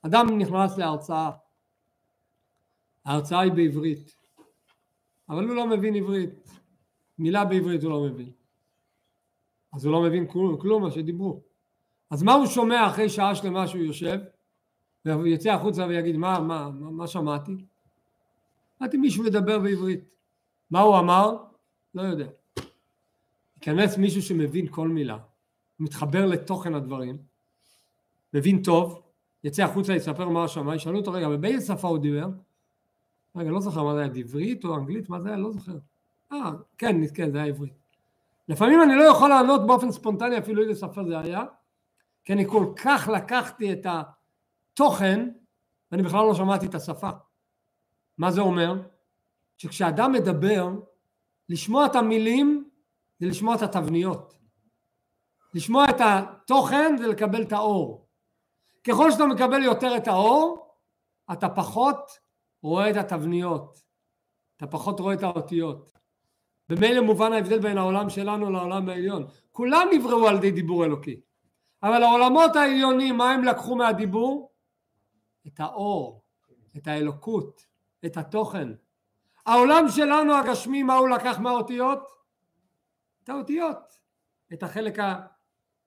אדם נכנס להרצאה, ההרצאה היא בעברית, אבל הוא לא מבין עברית, מילה בעברית הוא לא מבין. אז הוא לא מבין כלום, כלום מה שדיברו. אז מה הוא שומע אחרי שעה שלמה שהוא יושב, יצא החוצה ויגיד מה, מה, מה, מה שמעתי? שמעתי מישהו לדבר בעברית. מה הוא אמר? לא יודע. ייכנס מישהו שמבין כל מילה, מתחבר לתוכן הדברים, מבין טוב, יצא החוצה, יספר מה שמע, ישאלו אותו רגע, באיזה שפה הוא דיבר? רגע, לא זוכר מה זה היה, דברית או אנגלית? מה זה היה? לא זוכר. אה, כן, כן, זה היה עברית. לפעמים אני לא יכול לענות באופן ספונטני אפילו איזה שפה זה היה, כי אני כל כך לקחתי את התוכן, ואני בכלל לא שמעתי את השפה. מה זה אומר? שכשאדם מדבר, לשמוע את המילים זה לשמוע את התבניות. לשמוע את התוכן זה לקבל את האור. ככל שאתה מקבל יותר את האור, אתה פחות רואה את התבניות, אתה פחות רואה את האותיות. במילא מובן ההבדל בין העולם שלנו לעולם העליון. כולם נבראו על ידי דיבור אלוקי. אבל העולמות העליונים, מה הם לקחו מהדיבור? את האור, את האלוקות, את התוכן. העולם שלנו הגשמי, מה הוא לקח מהאותיות? את האותיות, את החלק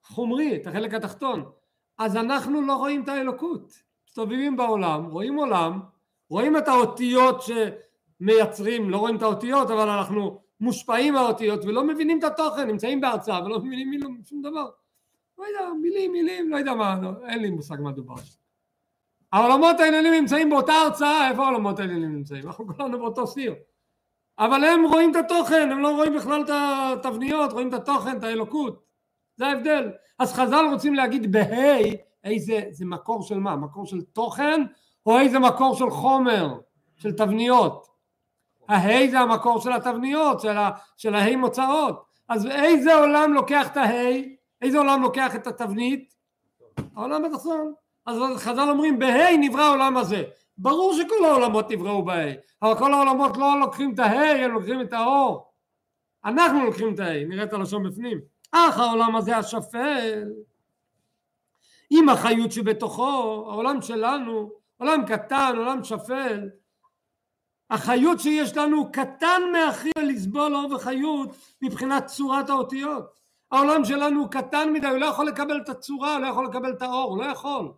החומרי, את החלק התחתון. אז אנחנו לא רואים את האלוקות. מסתובבים בעולם, רואים עולם, רואים את האותיות שמייצרים, לא רואים את האותיות, אבל אנחנו מושפעים מהאותיות ולא מבינים את התוכן, נמצאים בהרצאה ולא מבינים מילים, שום דבר. לא יודע, מילים, מילים, לא יודע מה, לא, אין לי מושג מה דובר. העולמות העליונים נמצאים באותה הרצאה, איפה העולמות העליונים נמצאים? אנחנו כולנו באותו סיר. אבל הם רואים את התוכן, הם לא רואים בכלל את התבניות, רואים את התוכן, את האלוקות. זה ההבדל. אז חז"ל רוצים להגיד בה' איזה, זה מקור של מה? מקור של תוכן או איזה מקור של חומר, של תבניות? הה' זה המקור של התבניות, של, ה, של הה' מוצאות. אז איזה עולם לוקח את הה'? איזה עולם לוקח את התבנית? העולם התחתון. אז חז"ל אומרים בה' נברא העולם הזה. ברור שכל העולמות נבראו בה', אבל כל העולמות לא לוקחים את הה', הם לוקחים את האור. אנחנו לוקחים את הה', נראה את הלשון בפנים. אך העולם הזה השפל, עם החיות שבתוכו, העולם שלנו, עולם קטן, עולם שפל, החיות שיש לנו קטן מהכי לסבול אור וחיות מבחינת צורת האותיות. העולם שלנו קטן מדי, הוא לא יכול לקבל את הצורה, הוא לא יכול לקבל את האור, הוא לא יכול.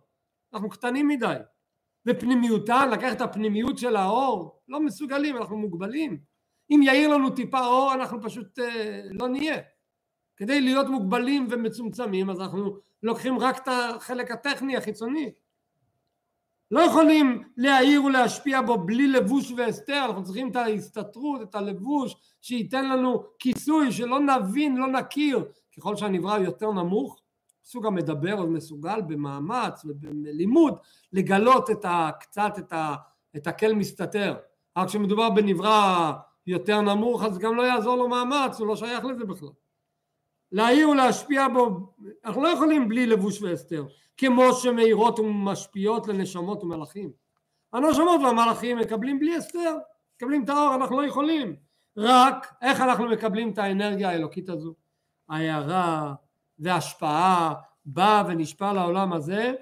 אנחנו קטנים מדי. ופנימיותן, לקחת את הפנימיות של האור, לא מסוגלים, אנחנו מוגבלים. אם יאיר לנו טיפה אור, אנחנו פשוט אה, לא נהיה. כדי להיות מוגבלים ומצומצמים, אז אנחנו לוקחים רק את החלק הטכני החיצוני. לא יכולים להעיר ולהשפיע בו בלי לבוש והסתר, אנחנו צריכים את ההסתתרות, את הלבוש, שייתן לנו כיסוי, שלא נבין, לא נכיר. ככל שהנברא יותר נמוך, סוג המדבר עוד מסוגל במאמץ ובלימוד לגלות את ה, קצת את, ה, את הקל מסתתר. רק כשמדובר בנברא יותר נמוך אז גם לא יעזור לו מאמץ, הוא לא שייך לזה בכלל. להעיר ולהשפיע בו, אנחנו לא יכולים בלי לבוש והסתר, כמו שמאירות ומשפיעות לנשמות ומלאכים. הנשמות והמלאכים מקבלים בלי הסתר, מקבלים את האור, אנחנו לא יכולים. רק איך אנחנו מקבלים את האנרגיה האלוקית הזו? ההערה והשפעה בא ונשפע לעולם הזה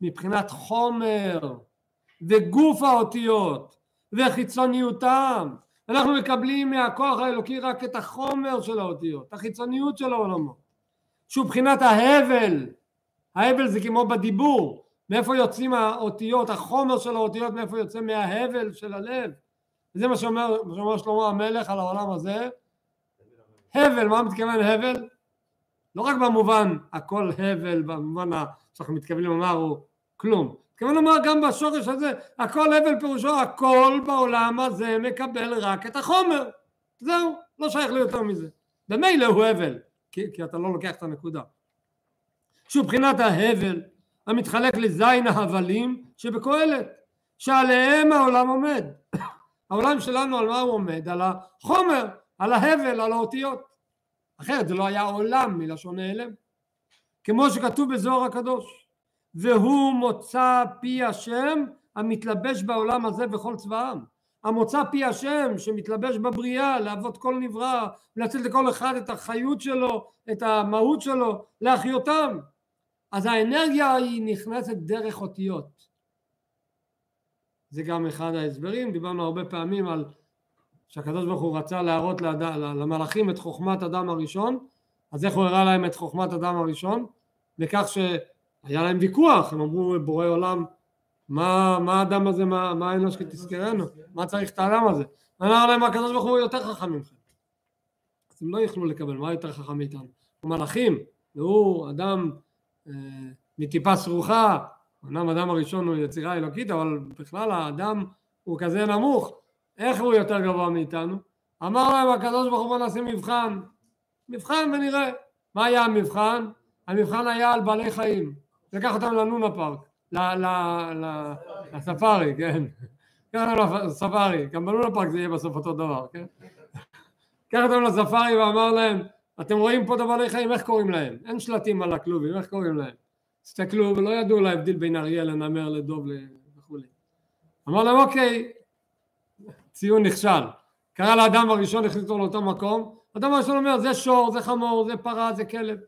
מבחינת חומר וגוף האותיות וחיצוניותם אנחנו מקבלים מהכוח האלוקי רק את החומר של האותיות, החיצוניות של העולמות, שהוא מבחינת ההבל, ההבל זה כמו בדיבור, מאיפה יוצאים האותיות, החומר של האותיות, מאיפה יוצא מההבל של הלב, וזה מה שאומר, מה שאומר שלמה המלך על העולם הזה, הבל, מה מתכוון הבל? לא רק במובן הכל הבל, במובן שאנחנו מתכוונים לומר הוא כלום, מתכוון לומר גם בשורש הזה, הכל הבל פירושו הכל בעולם הזה מקבל רק את החומר, זהו, לא שייך לי יותר מזה. במילא הוא הבל, כי, כי אתה לא לוקח את הנקודה. שהוא מבחינת ההבל המתחלק לזין ההבלים שבקהלת, שעליהם העולם עומד. העולם שלנו על מה הוא עומד? על החומר, על ההבל, על האותיות. אחרת זה לא היה עולם מלשון נעלם. כמו שכתוב בזוהר הקדוש. והוא מוצא פי השם המתלבש בעולם הזה בכל צבאם. המוצא פי השם שמתלבש בבריאה להוות כל נברא, לתת לכל אחד את החיות שלו, את המהות שלו, להחיותם. אז האנרגיה היא נכנסת דרך אותיות. זה גם אחד ההסברים, דיברנו הרבה פעמים על שהקדוש ברוך הוא רצה להראות לד... למלאכים את חוכמת אדם הראשון, אז איך הוא הראה להם את חוכמת אדם הראשון? בכך ש... היה להם ויכוח, הם אמרו בורא עולם מה, מה האדם הזה, מה, מה האנוש כתזכרנו, מה צריך את האדם הזה? אמר להם הקדוש ברוך הוא יותר חכם ממכם אז הם לא יכלו לקבל, מה יותר חכם מאיתנו? מלאכים, והוא אדם אה, מטיפה סרוחה, אמנם האדם הראשון הוא יצירה אלוקית, אבל בכלל האדם הוא כזה נמוך, איך הוא יותר גבוה מאיתנו? אמר להם הקדוש ברוך הוא נעשה מבחן, מבחן ונראה. מה היה המבחן? המבחן היה על בעלי חיים. לקח אותם ללונה פארק, לספארי, כן. לקח אותם לספארי, גם בלונה פארק זה יהיה בסוף אותו דבר, כן? לקח אותם לספארי ואמר להם, אתם רואים פה את הבעלי חיים, איך קוראים להם? אין שלטים על הכלובים, איך קוראים להם? הסתכלו ולא ידעו להבדיל בין אריה לנמר לדוב וכולי. אמר להם, אוקיי, ציון נכשל. קרא לאדם הראשון, הכניס אותו לאותו מקום, האדם הראשון אומר זה שור, זה חמור, זה פרה, זה כלב.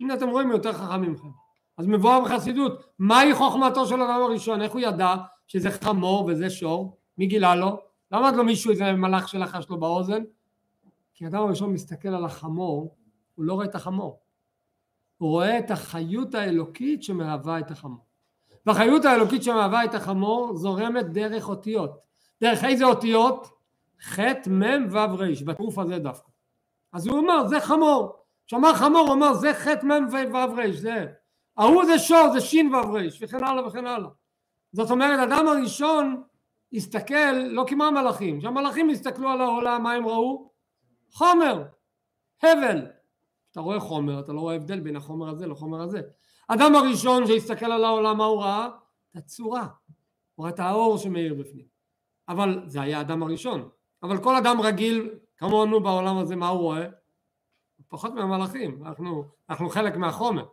הנה אתם רואים יותר חכמים מכם. אז מבואר בחסידות, מהי חוכמתו של האדם הראשון? איך הוא ידע שזה חמור וזה שור? מי גילה לו? למה לא מישהו איזה מלאך שלחש לו באוזן? כי האדם הראשון מסתכל על החמור, הוא לא רואה את החמור. הוא רואה את החיות האלוקית שמהווה את החמור. והחיות האלוקית שמהווה את החמור זורמת דרך אותיות. דרך איזה אותיות? ח' מ' ו' ר', בטירוף הזה דווקא. אז הוא אומר זה חמור. כשאמר חמור הוא אומר זה ח' מ' ו' ר', זה. ההוא זה שור זה ש' ו' ר', וכן הלאה וכן הלאה. זאת אומרת אדם הראשון הסתכל לא כמו המלאכים, כשהמלאכים הסתכלו על העולם מה הם ראו? חומר, הבל. אתה רואה חומר אתה לא רואה הבדל בין החומר הזה לחומר הזה. אדם הראשון שהסתכל על העולם מה הוא ראה? את הצורה, הוא ראה את האור שמאיר בפנים. אבל זה היה האדם הראשון. אבל כל אדם רגיל כמונו בעולם הזה מה הוא רואה? פחות מהמלאכים, אנחנו, אנחנו חלק מהחומר.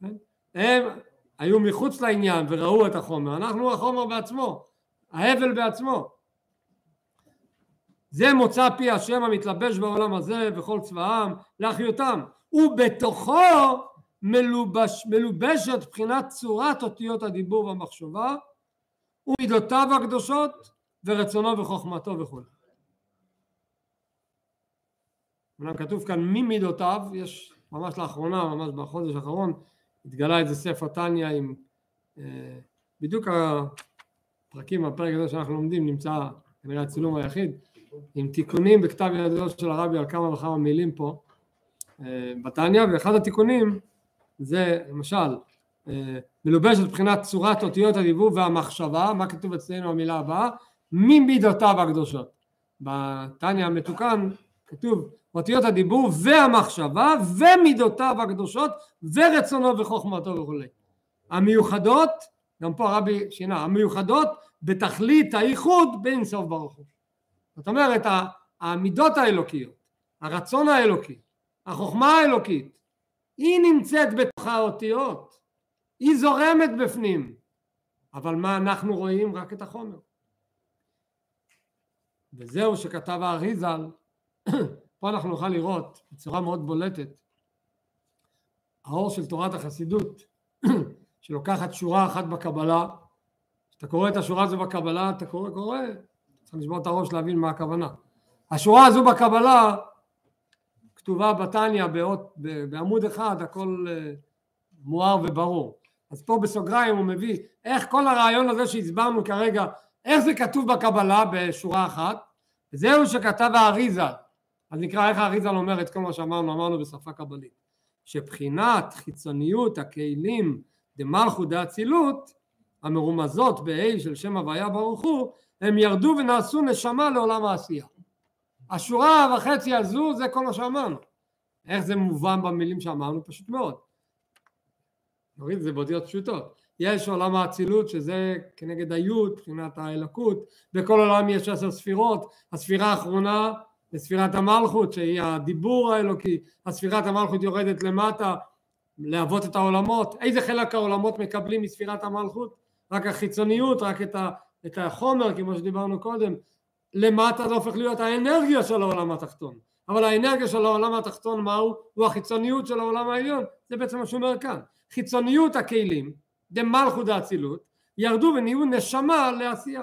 כן? הם היו מחוץ לעניין וראו את החומר, אנחנו החומר בעצמו, ההבל בעצמו. זה מוצא פי השם המתלבש בעולם הזה וכל צבאם להחיותם ובתוכו מלובש, מלובשת בחינת צורת אותיות הדיבור והמחשבה ומידותיו הקדושות ורצונו וחוכמתו וכו'. אמנם כתוב כאן ממידותיו, יש ממש לאחרונה, ממש בחודש האחרון, התגלה איזה ספר טניה עם אה, בדיוק הפרקים, הפרק הזה שאנחנו לומדים נמצא כנראה הצילום היחיד, עם תיקונים בכתב ידו של הרבי על כמה וכמה מילים פה אה, בתניא, ואחד התיקונים זה למשל אה, מלובש מבחינת צורת אותיות הדיבור והמחשבה, מה כתוב אצלנו המילה הבאה? ממידותיו הקדושות. בתניא המתוקן כתוב אותיות הדיבור והמחשבה ומידותיו הקדושות ורצונו וחוכמתו וכולי. המיוחדות, גם פה הרבי שינה, המיוחדות בתכלית הייחוד בין סוף ברוך הוא. זאת אומרת המידות האלוקיות, הרצון האלוקי, החוכמה האלוקית, היא נמצאת בתוך האותיות, היא זורמת בפנים, אבל מה אנחנו רואים? רק את החומר. וזהו שכתב האריזל, פה אנחנו נוכל לראות בצורה מאוד בולטת האור של תורת החסידות שלוקחת שורה אחת בקבלה, כשאתה קורא את השורה הזו בקבלה אתה קורא קורא צריך לשבור את הראש להבין מה הכוונה. השורה הזו בקבלה כתובה בתניא בעמוד אחד הכל אה, מואר וברור. אז פה בסוגריים הוא מביא איך כל הרעיון הזה שהסברנו כרגע איך זה כתוב בקבלה בשורה אחת זהו שכתב האריזה אז נקרא איך האריזה אומר את כל מה שאמרנו אמרנו בשפה קבלית שבחינת חיצוניות הכלים דמלכו דאצילות המרומזות בה' של שם הוויה ברוך הוא הם ירדו ונעשו נשמה לעולם העשייה. השורה וחצי הזו זה כל מה שאמרנו. איך זה מובן במילים שאמרנו? פשוט מאוד. נוריד את זה באותיות פשוטות. יש עולם האצילות שזה כנגד היוד, מבחינת האלוקות, בכל עולם יש עשר ספירות, הספירה האחרונה זה ספירת המלכות שהיא הדיבור האלוקי, הספירת המלכות יורדת למטה להוות את העולמות, איזה חלק העולמות מקבלים מספירת המלכות? רק החיצוניות, רק את ה... את החומר כמו שדיברנו קודם, למטה זה הופך להיות האנרגיה של העולם התחתון. אבל האנרגיה של העולם התחתון מהו? הוא החיצוניות של העולם העליון, זה בעצם מה שהוא אומר כאן. חיצוניות הכלים, דמלכות דאצילות, ירדו ונהיו נשמה לעשייה.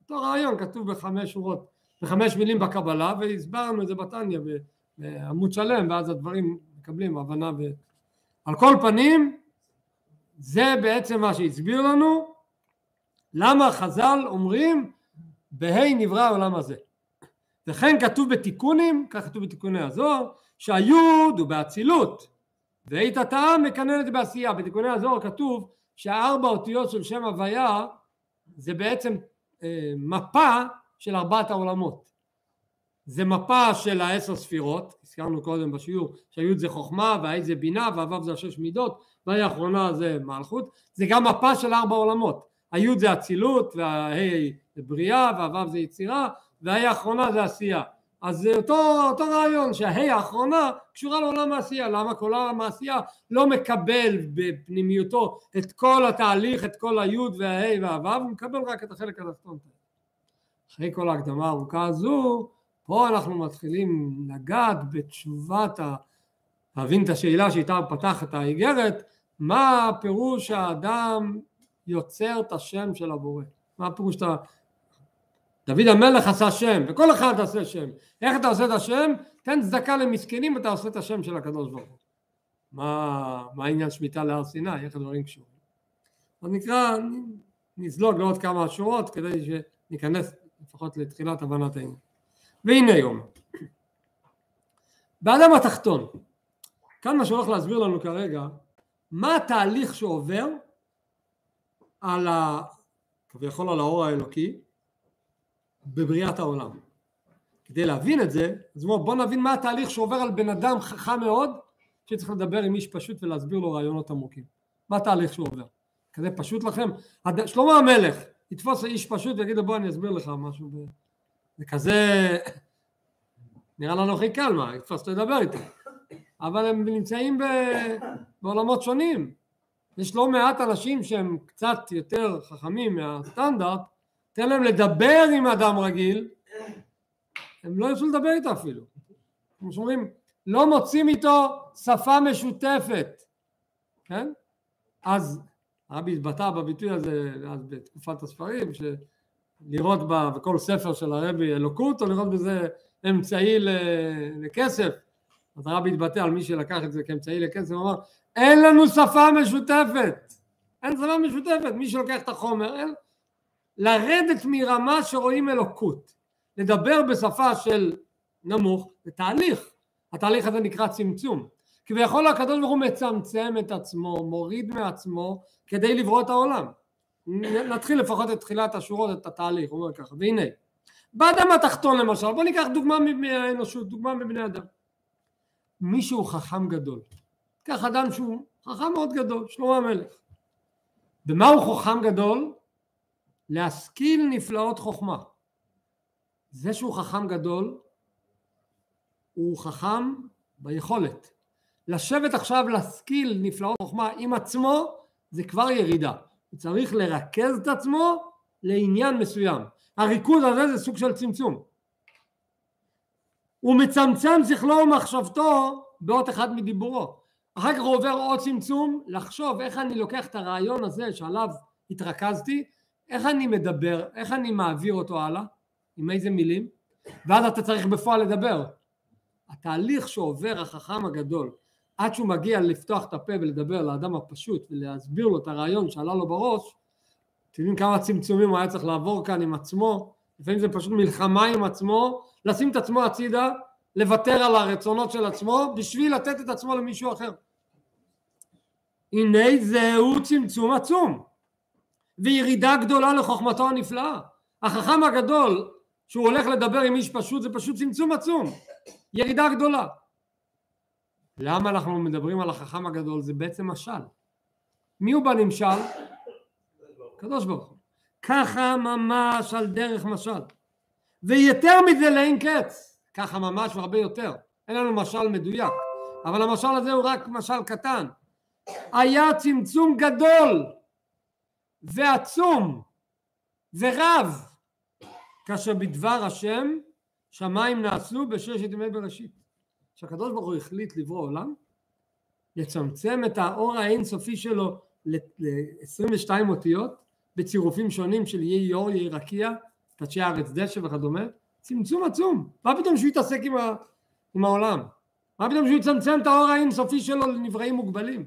אותו רעיון כתוב בחמש שורות, בחמש מילים בקבלה, והסברנו את זה בתניא בעמוד שלם, ואז הדברים מקבלים הבנה. ו... על כל פנים, זה בעצם מה שהסביר לנו, למה חז"ל אומרים בה' נברא העולם הזה וכן כתוב בתיקונים, כך כתוב בתיקוני הזוהר, שהיוד הוא באצילות והית הטעם מקננת בעשייה. בתיקוני הזוהר כתוב שהארבע אותיות של שם הוויה זה בעצם אה, מפה של ארבעת העולמות. זה מפה של העשר ספירות, הזכרנו קודם בשיעור שהיוד זה חוכמה והאי זה בינה והוו זה השש מידות והאי האחרונה זה מלכות, זה גם מפה של ארבע עולמות. היוד זה אצילות והה' זה בריאה והו' זה יצירה והה' האחרונה זה עשייה. אז זה אותו, אותו רעיון שהה' האחרונה קשורה לעולם העשייה. למה כל העולם העשייה לא מקבל בפנימיותו את כל התהליך את כל היוד והה' והו' הוא מקבל רק את החלק התחתון אחרי כל ההקדמה הארוכה הזו פה אנחנו מתחילים לגעת בתשובת, ה... להבין את השאלה שאיתה פתח את האיגרת, מה הפירוש שהאדם יוצר את השם של הבורא? מה הפירוש שאתה... דוד המלך עשה שם, וכל אחד עושה שם. איך אתה עושה את השם? תן צדקה למסכנים ואתה עושה את השם של הקדוש ברוך הוא. מה, מה העניין שמיטה להר סיני? איך הדברים קשורים? אז נקרא, נזלוג לעוד כמה שורות כדי שניכנס לפחות לתחילת הבנת העניין. והנה היום. באדם התחתון, כאן מה שהולך להסביר לנו כרגע, מה התהליך שעובר על ה... כביכול על האור האלוקי בבריאת העולם. כדי להבין את זה, אז בואו נבין מה התהליך שעובר על בן אדם חכם מאוד שצריך לדבר עם איש פשוט ולהסביר לו רעיונות עמוקים. מה התהליך שהוא עובר? כזה פשוט לכם? שלמה המלך יתפוס איש פשוט ויגיד לו בוא אני אסביר לך משהו. זה כזה נראה לנו הכי קל מה, יתפוס לדבר איתו. אבל הם נמצאים ב... בעולמות שונים. יש לא מעט אנשים שהם קצת יותר חכמים מהסטנדרט, תן להם לדבר עם אדם רגיל, הם לא ירצו לדבר איתו אפילו. כמו שאומרים, לא מוצאים איתו שפה משותפת, כן? אז הרבי התבטא בביטוי הזה אז בתקופת הספרים, שלראות בכל ספר של הרבי אלוקות, או לראות בזה אמצעי לכסף. אז הרבי התבטא על מי שלקח את זה כאמצעי לכסף, הוא אמר, אין לנו שפה משותפת. אין שפה משותפת. מי שלוקח את החומר, אין... לרדת מרמה שרואים אלוקות. לדבר בשפה של נמוך, זה תהליך. התהליך הזה נקרא צמצום. כביכול הקדוש ברוך הוא מצמצם את עצמו, מוריד מעצמו כדי לברוא את העולם. נתחיל לפחות את תחילת השורות, את התהליך, הוא אומר ככה, והנה, באדם התחתון למשל, בוא ניקח דוגמה מהאנושות, דוגמה מבני אדם. מישהו חכם גדול, קח אדם שהוא חכם מאוד גדול, שלמה המלך. במה הוא חכם גדול? להשכיל נפלאות חוכמה. זה שהוא חכם גדול, הוא חכם ביכולת. לשבת עכשיו להשכיל נפלאות חוכמה עם עצמו זה כבר ירידה. הוא צריך לרכז את עצמו לעניין מסוים. הריכוז הזה זה סוג של צמצום. הוא מצמצם שכלו ומחשבתו באות אחד מדיבורו. אחר כך הוא עובר עוד צמצום, לחשוב איך אני לוקח את הרעיון הזה שעליו התרכזתי, איך אני מדבר, איך אני מעביר אותו הלאה, עם איזה מילים, ואז אתה צריך בפועל לדבר. התהליך שעובר החכם הגדול עד שהוא מגיע לפתוח את הפה ולדבר לאדם הפשוט ולהסביר לו את הרעיון שעלה לו בראש, אתם יודעים כמה צמצומים הוא היה צריך לעבור כאן עם עצמו, לפעמים זה פשוט מלחמה עם עצמו, לשים את עצמו הצידה, לוותר על הרצונות של עצמו בשביל לתת את עצמו למישהו אחר. הנה זהו צמצום עצום וירידה גדולה לחוכמתו הנפלאה. החכם הגדול שהוא הולך לדבר עם איש פשוט זה פשוט צמצום עצום, ירידה גדולה. למה אנחנו מדברים על החכם הגדול? זה בעצם משל. מי הוא בנמשל? קדוש ברוך הוא. ככה ממש על דרך משל. ויותר מזה לאין קץ. ככה ממש והרבה יותר. אין לנו משל מדויק. אבל המשל הזה הוא רק משל קטן. היה צמצום גדול ועצום ורב כאשר בדבר השם שמיים נעשו בששת ימי בראשית. שהקדוש ברוך הוא החליט לברוא עולם, לצמצם את האור האינסופי שלו ל-22 אותיות בצירופים שונים של יהי אור, יהי רקיע, תדשי הארץ דשא וכדומה, צמצום עצום. מה פתאום שהוא יתעסק עם, ה... עם העולם? מה פתאום שהוא יצמצם את האור האינסופי שלו לנבראים מוגבלים?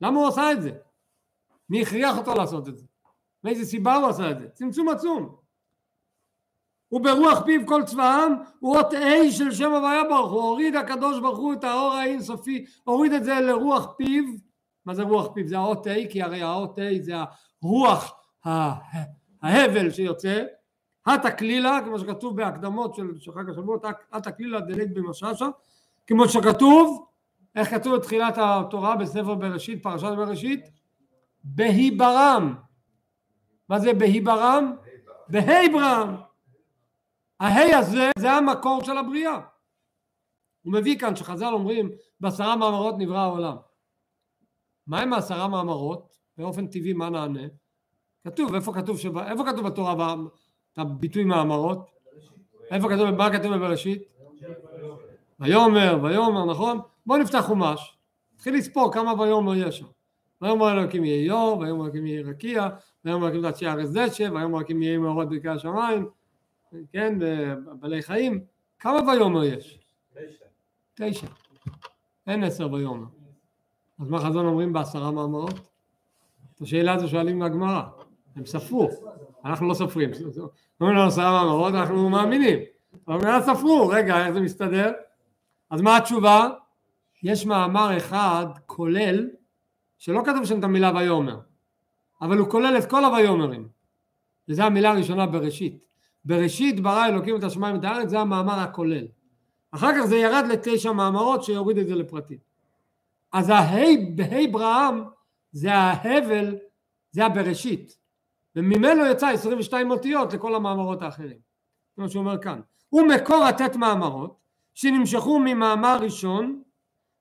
למה הוא עשה את זה? מי הכריח אותו לעשות את זה? מאיזה סיבה הוא עשה את זה? צמצום עצום. וברוח פיו כל צבאם הוא אות A של שם הוויה ברוך הוא. הוריד הקדוש ברוך הוא את האור האינסופי הוריד את זה לרוח פיו. מה זה רוח פיו? זה האות A כי הרי האות A זה הרוח ההבל שיוצא. התקלילה כמו שכתוב בהקדמות של חג השבועות התקלילה דלית במשאשה כמו שכתוב איך כתוב בתחילת התורה בספר בראשית פרשת בראשית? בהיברם. מה זה בהיברם? בהיברם ההי הזה זה המקור של הבריאה. הוא מביא כאן שחז"ל אומרים בעשרה מאמרות נברא העולם. מה עם העשרה מאמרות? באופן טבעי מה נענה? כתוב, איפה כתוב, שבא, איפה כתוב בתורה הביטוי מאמרות? איפה כתוב, מה כתוב בבראשית? ויאמר, ויאמר, נכון? בואו נפתח חומש, נתחיל לספור כמה ויאמר יש שם. ויאמר אלוקים יהיה איוב, ויאמר אלוקים יהיה רקיע, ויאמר אלוקים תציע ארץ דשא, ויאמר אלוקים יהיה מאורות ברכי השמיים, כן, בעלי חיים. כמה ויאמר יש? תשע. תשע. אין עשר ויאמר. אז מה חזון אומרים בעשרה מאמרות? את השאלה הזו שואלים מהגמרא. הם ספרו, אנחנו לא סופרים. אומרים לנו עשרה מאמרות, אנחנו מאמינים. אבל הם ספרו, רגע, איך זה מסתדר? אז מה התשובה? יש מאמר אחד כולל, שלא כתוב שם את המילה ויאמר, אבל הוא כולל את כל הויאמרים. וזו המילה הראשונה בראשית. בראשית ברא אלוקים את השמיים ואת הארץ, זה המאמר הכולל. אחר כך זה ירד לתשע מאמרות שיוריד את זה לפרטים. אז ההי בהי ברעם זה ההבל, זה הבראשית. וממנו יצא 22 אותיות לכל המאמרות האחרים. זה מה שהוא אומר כאן. הוא מקור התת מאמרות שנמשכו ממאמר ראשון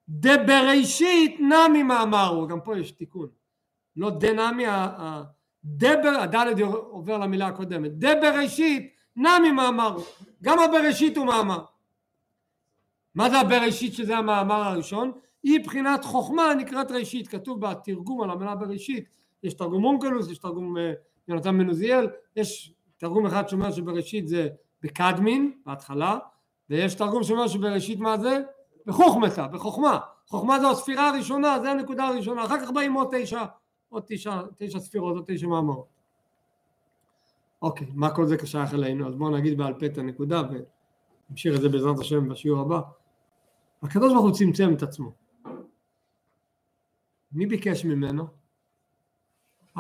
דבראשית נמי מאמרו, גם פה יש תיקון. לא דנמי, דבר, הדלת עובר למילה הקודמת. דבראשית נמי מאמרו. גם הבראשית הוא מאמר. מה זה הבראשית שזה המאמר הראשון? היא בחינת חוכמה נקראת ראשית, כתוב בתרגום על המילה בראשית, יש תרגום מונקלוס, יש תרגום אה, יונתן מנוזיאל, יש תרגום אחד שאומר שבראשית זה בקדמין, בהתחלה, ויש תרגום שאומר שבראשית מה זה? בחוכמתה, בחוכמה, חוכמה זו הספירה הראשונה, זה הנקודה הראשונה, אחר כך באים עוד תשע, עוד תשע, תשע ספירות, עוד תשע מאמרות. אוקיי, מה כל זה שייך אלינו? אז בואו נגיד בעל פה את הנקודה ונמשיך את זה בעזרת השם בשיעור הבא. הקדוש ברוך הוא צמצם את עצמו. מי ביקש ממנו?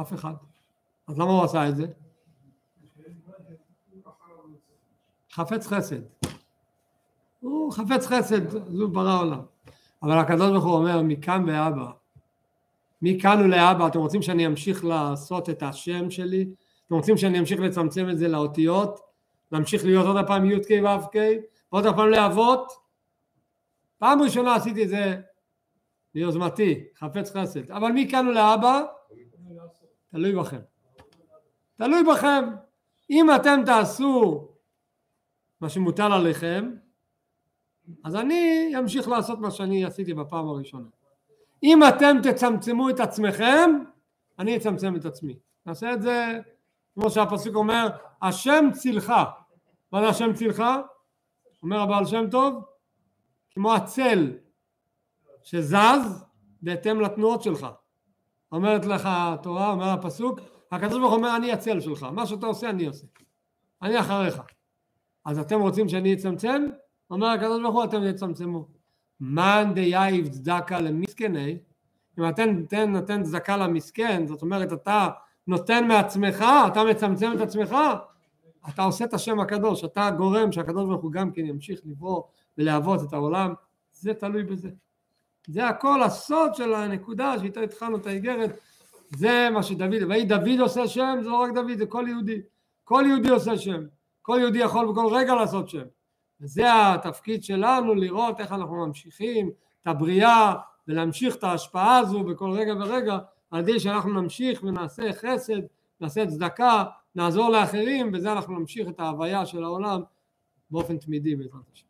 אף אחד. אז למה הוא עשה את זה? חפץ חסד. הוא חפץ חסד, אז הוא ברא עולם. אבל הקדוש ברוך הוא אומר מכאן ואבא, מכאן ולאבא, אתם רוצים שאני אמשיך לעשות את השם שלי? אתם רוצים שאני אמשיך לצמצם את זה לאותיות? להמשיך להיות עוד פעם י"ק ו"ק? ועוד פעם לאבות? פעם ראשונה עשיתי את זה ביוזמתי, חפץ חסד. אבל מכאן ולאבא, תלוי בכם. תלוי בכם. אם אתם תעשו מה שמוטל עליכם, אז אני אמשיך לעשות מה שאני עשיתי בפעם הראשונה. אם אתם תצמצמו את עצמכם, אני אצמצם את עצמי. נעשה את זה כמו שהפסוק אומר, השם צילך. מה זה השם צילך? אומר הבעל שם טוב, כמו הצל שזז בהתאם לתנועות שלך. אומרת לך התורה, אומר הפסוק, הקדוש ברוך אומר אני הצל שלך, מה שאתה עושה אני עושה, אני אחריך. אז אתם רוצים שאני אצמצם? אומר הקדוש ברוך הוא אתם תצמצמו. מאן דייב צדקה למסכני, אם אתם נותן, צדקה למסכן, זאת אומרת אתה נותן מעצמך, אתה מצמצם את עצמך, אתה עושה את השם הקדוש, אתה גורם שהקדוש ברוך הוא גם כן ימשיך לברוא ולהוות את העולם, זה תלוי בזה. זה הכל הסוד של הנקודה שאיתה התחלנו את האיגרת, זה מה שדוד, ויהי דוד עושה שם, זה לא רק דוד, זה כל יהודי, כל יהודי עושה שם, כל יהודי יכול בכל רגע לעשות שם. וזה התפקיד שלנו לראות איך אנחנו ממשיכים את הבריאה ולהמשיך את ההשפעה הזו בכל רגע ורגע על ידי שאנחנו נמשיך ונעשה חסד, נעשה צדקה, נעזור לאחרים, בזה אנחנו נמשיך את ההוויה של העולם באופן תמידי בעזרת השם.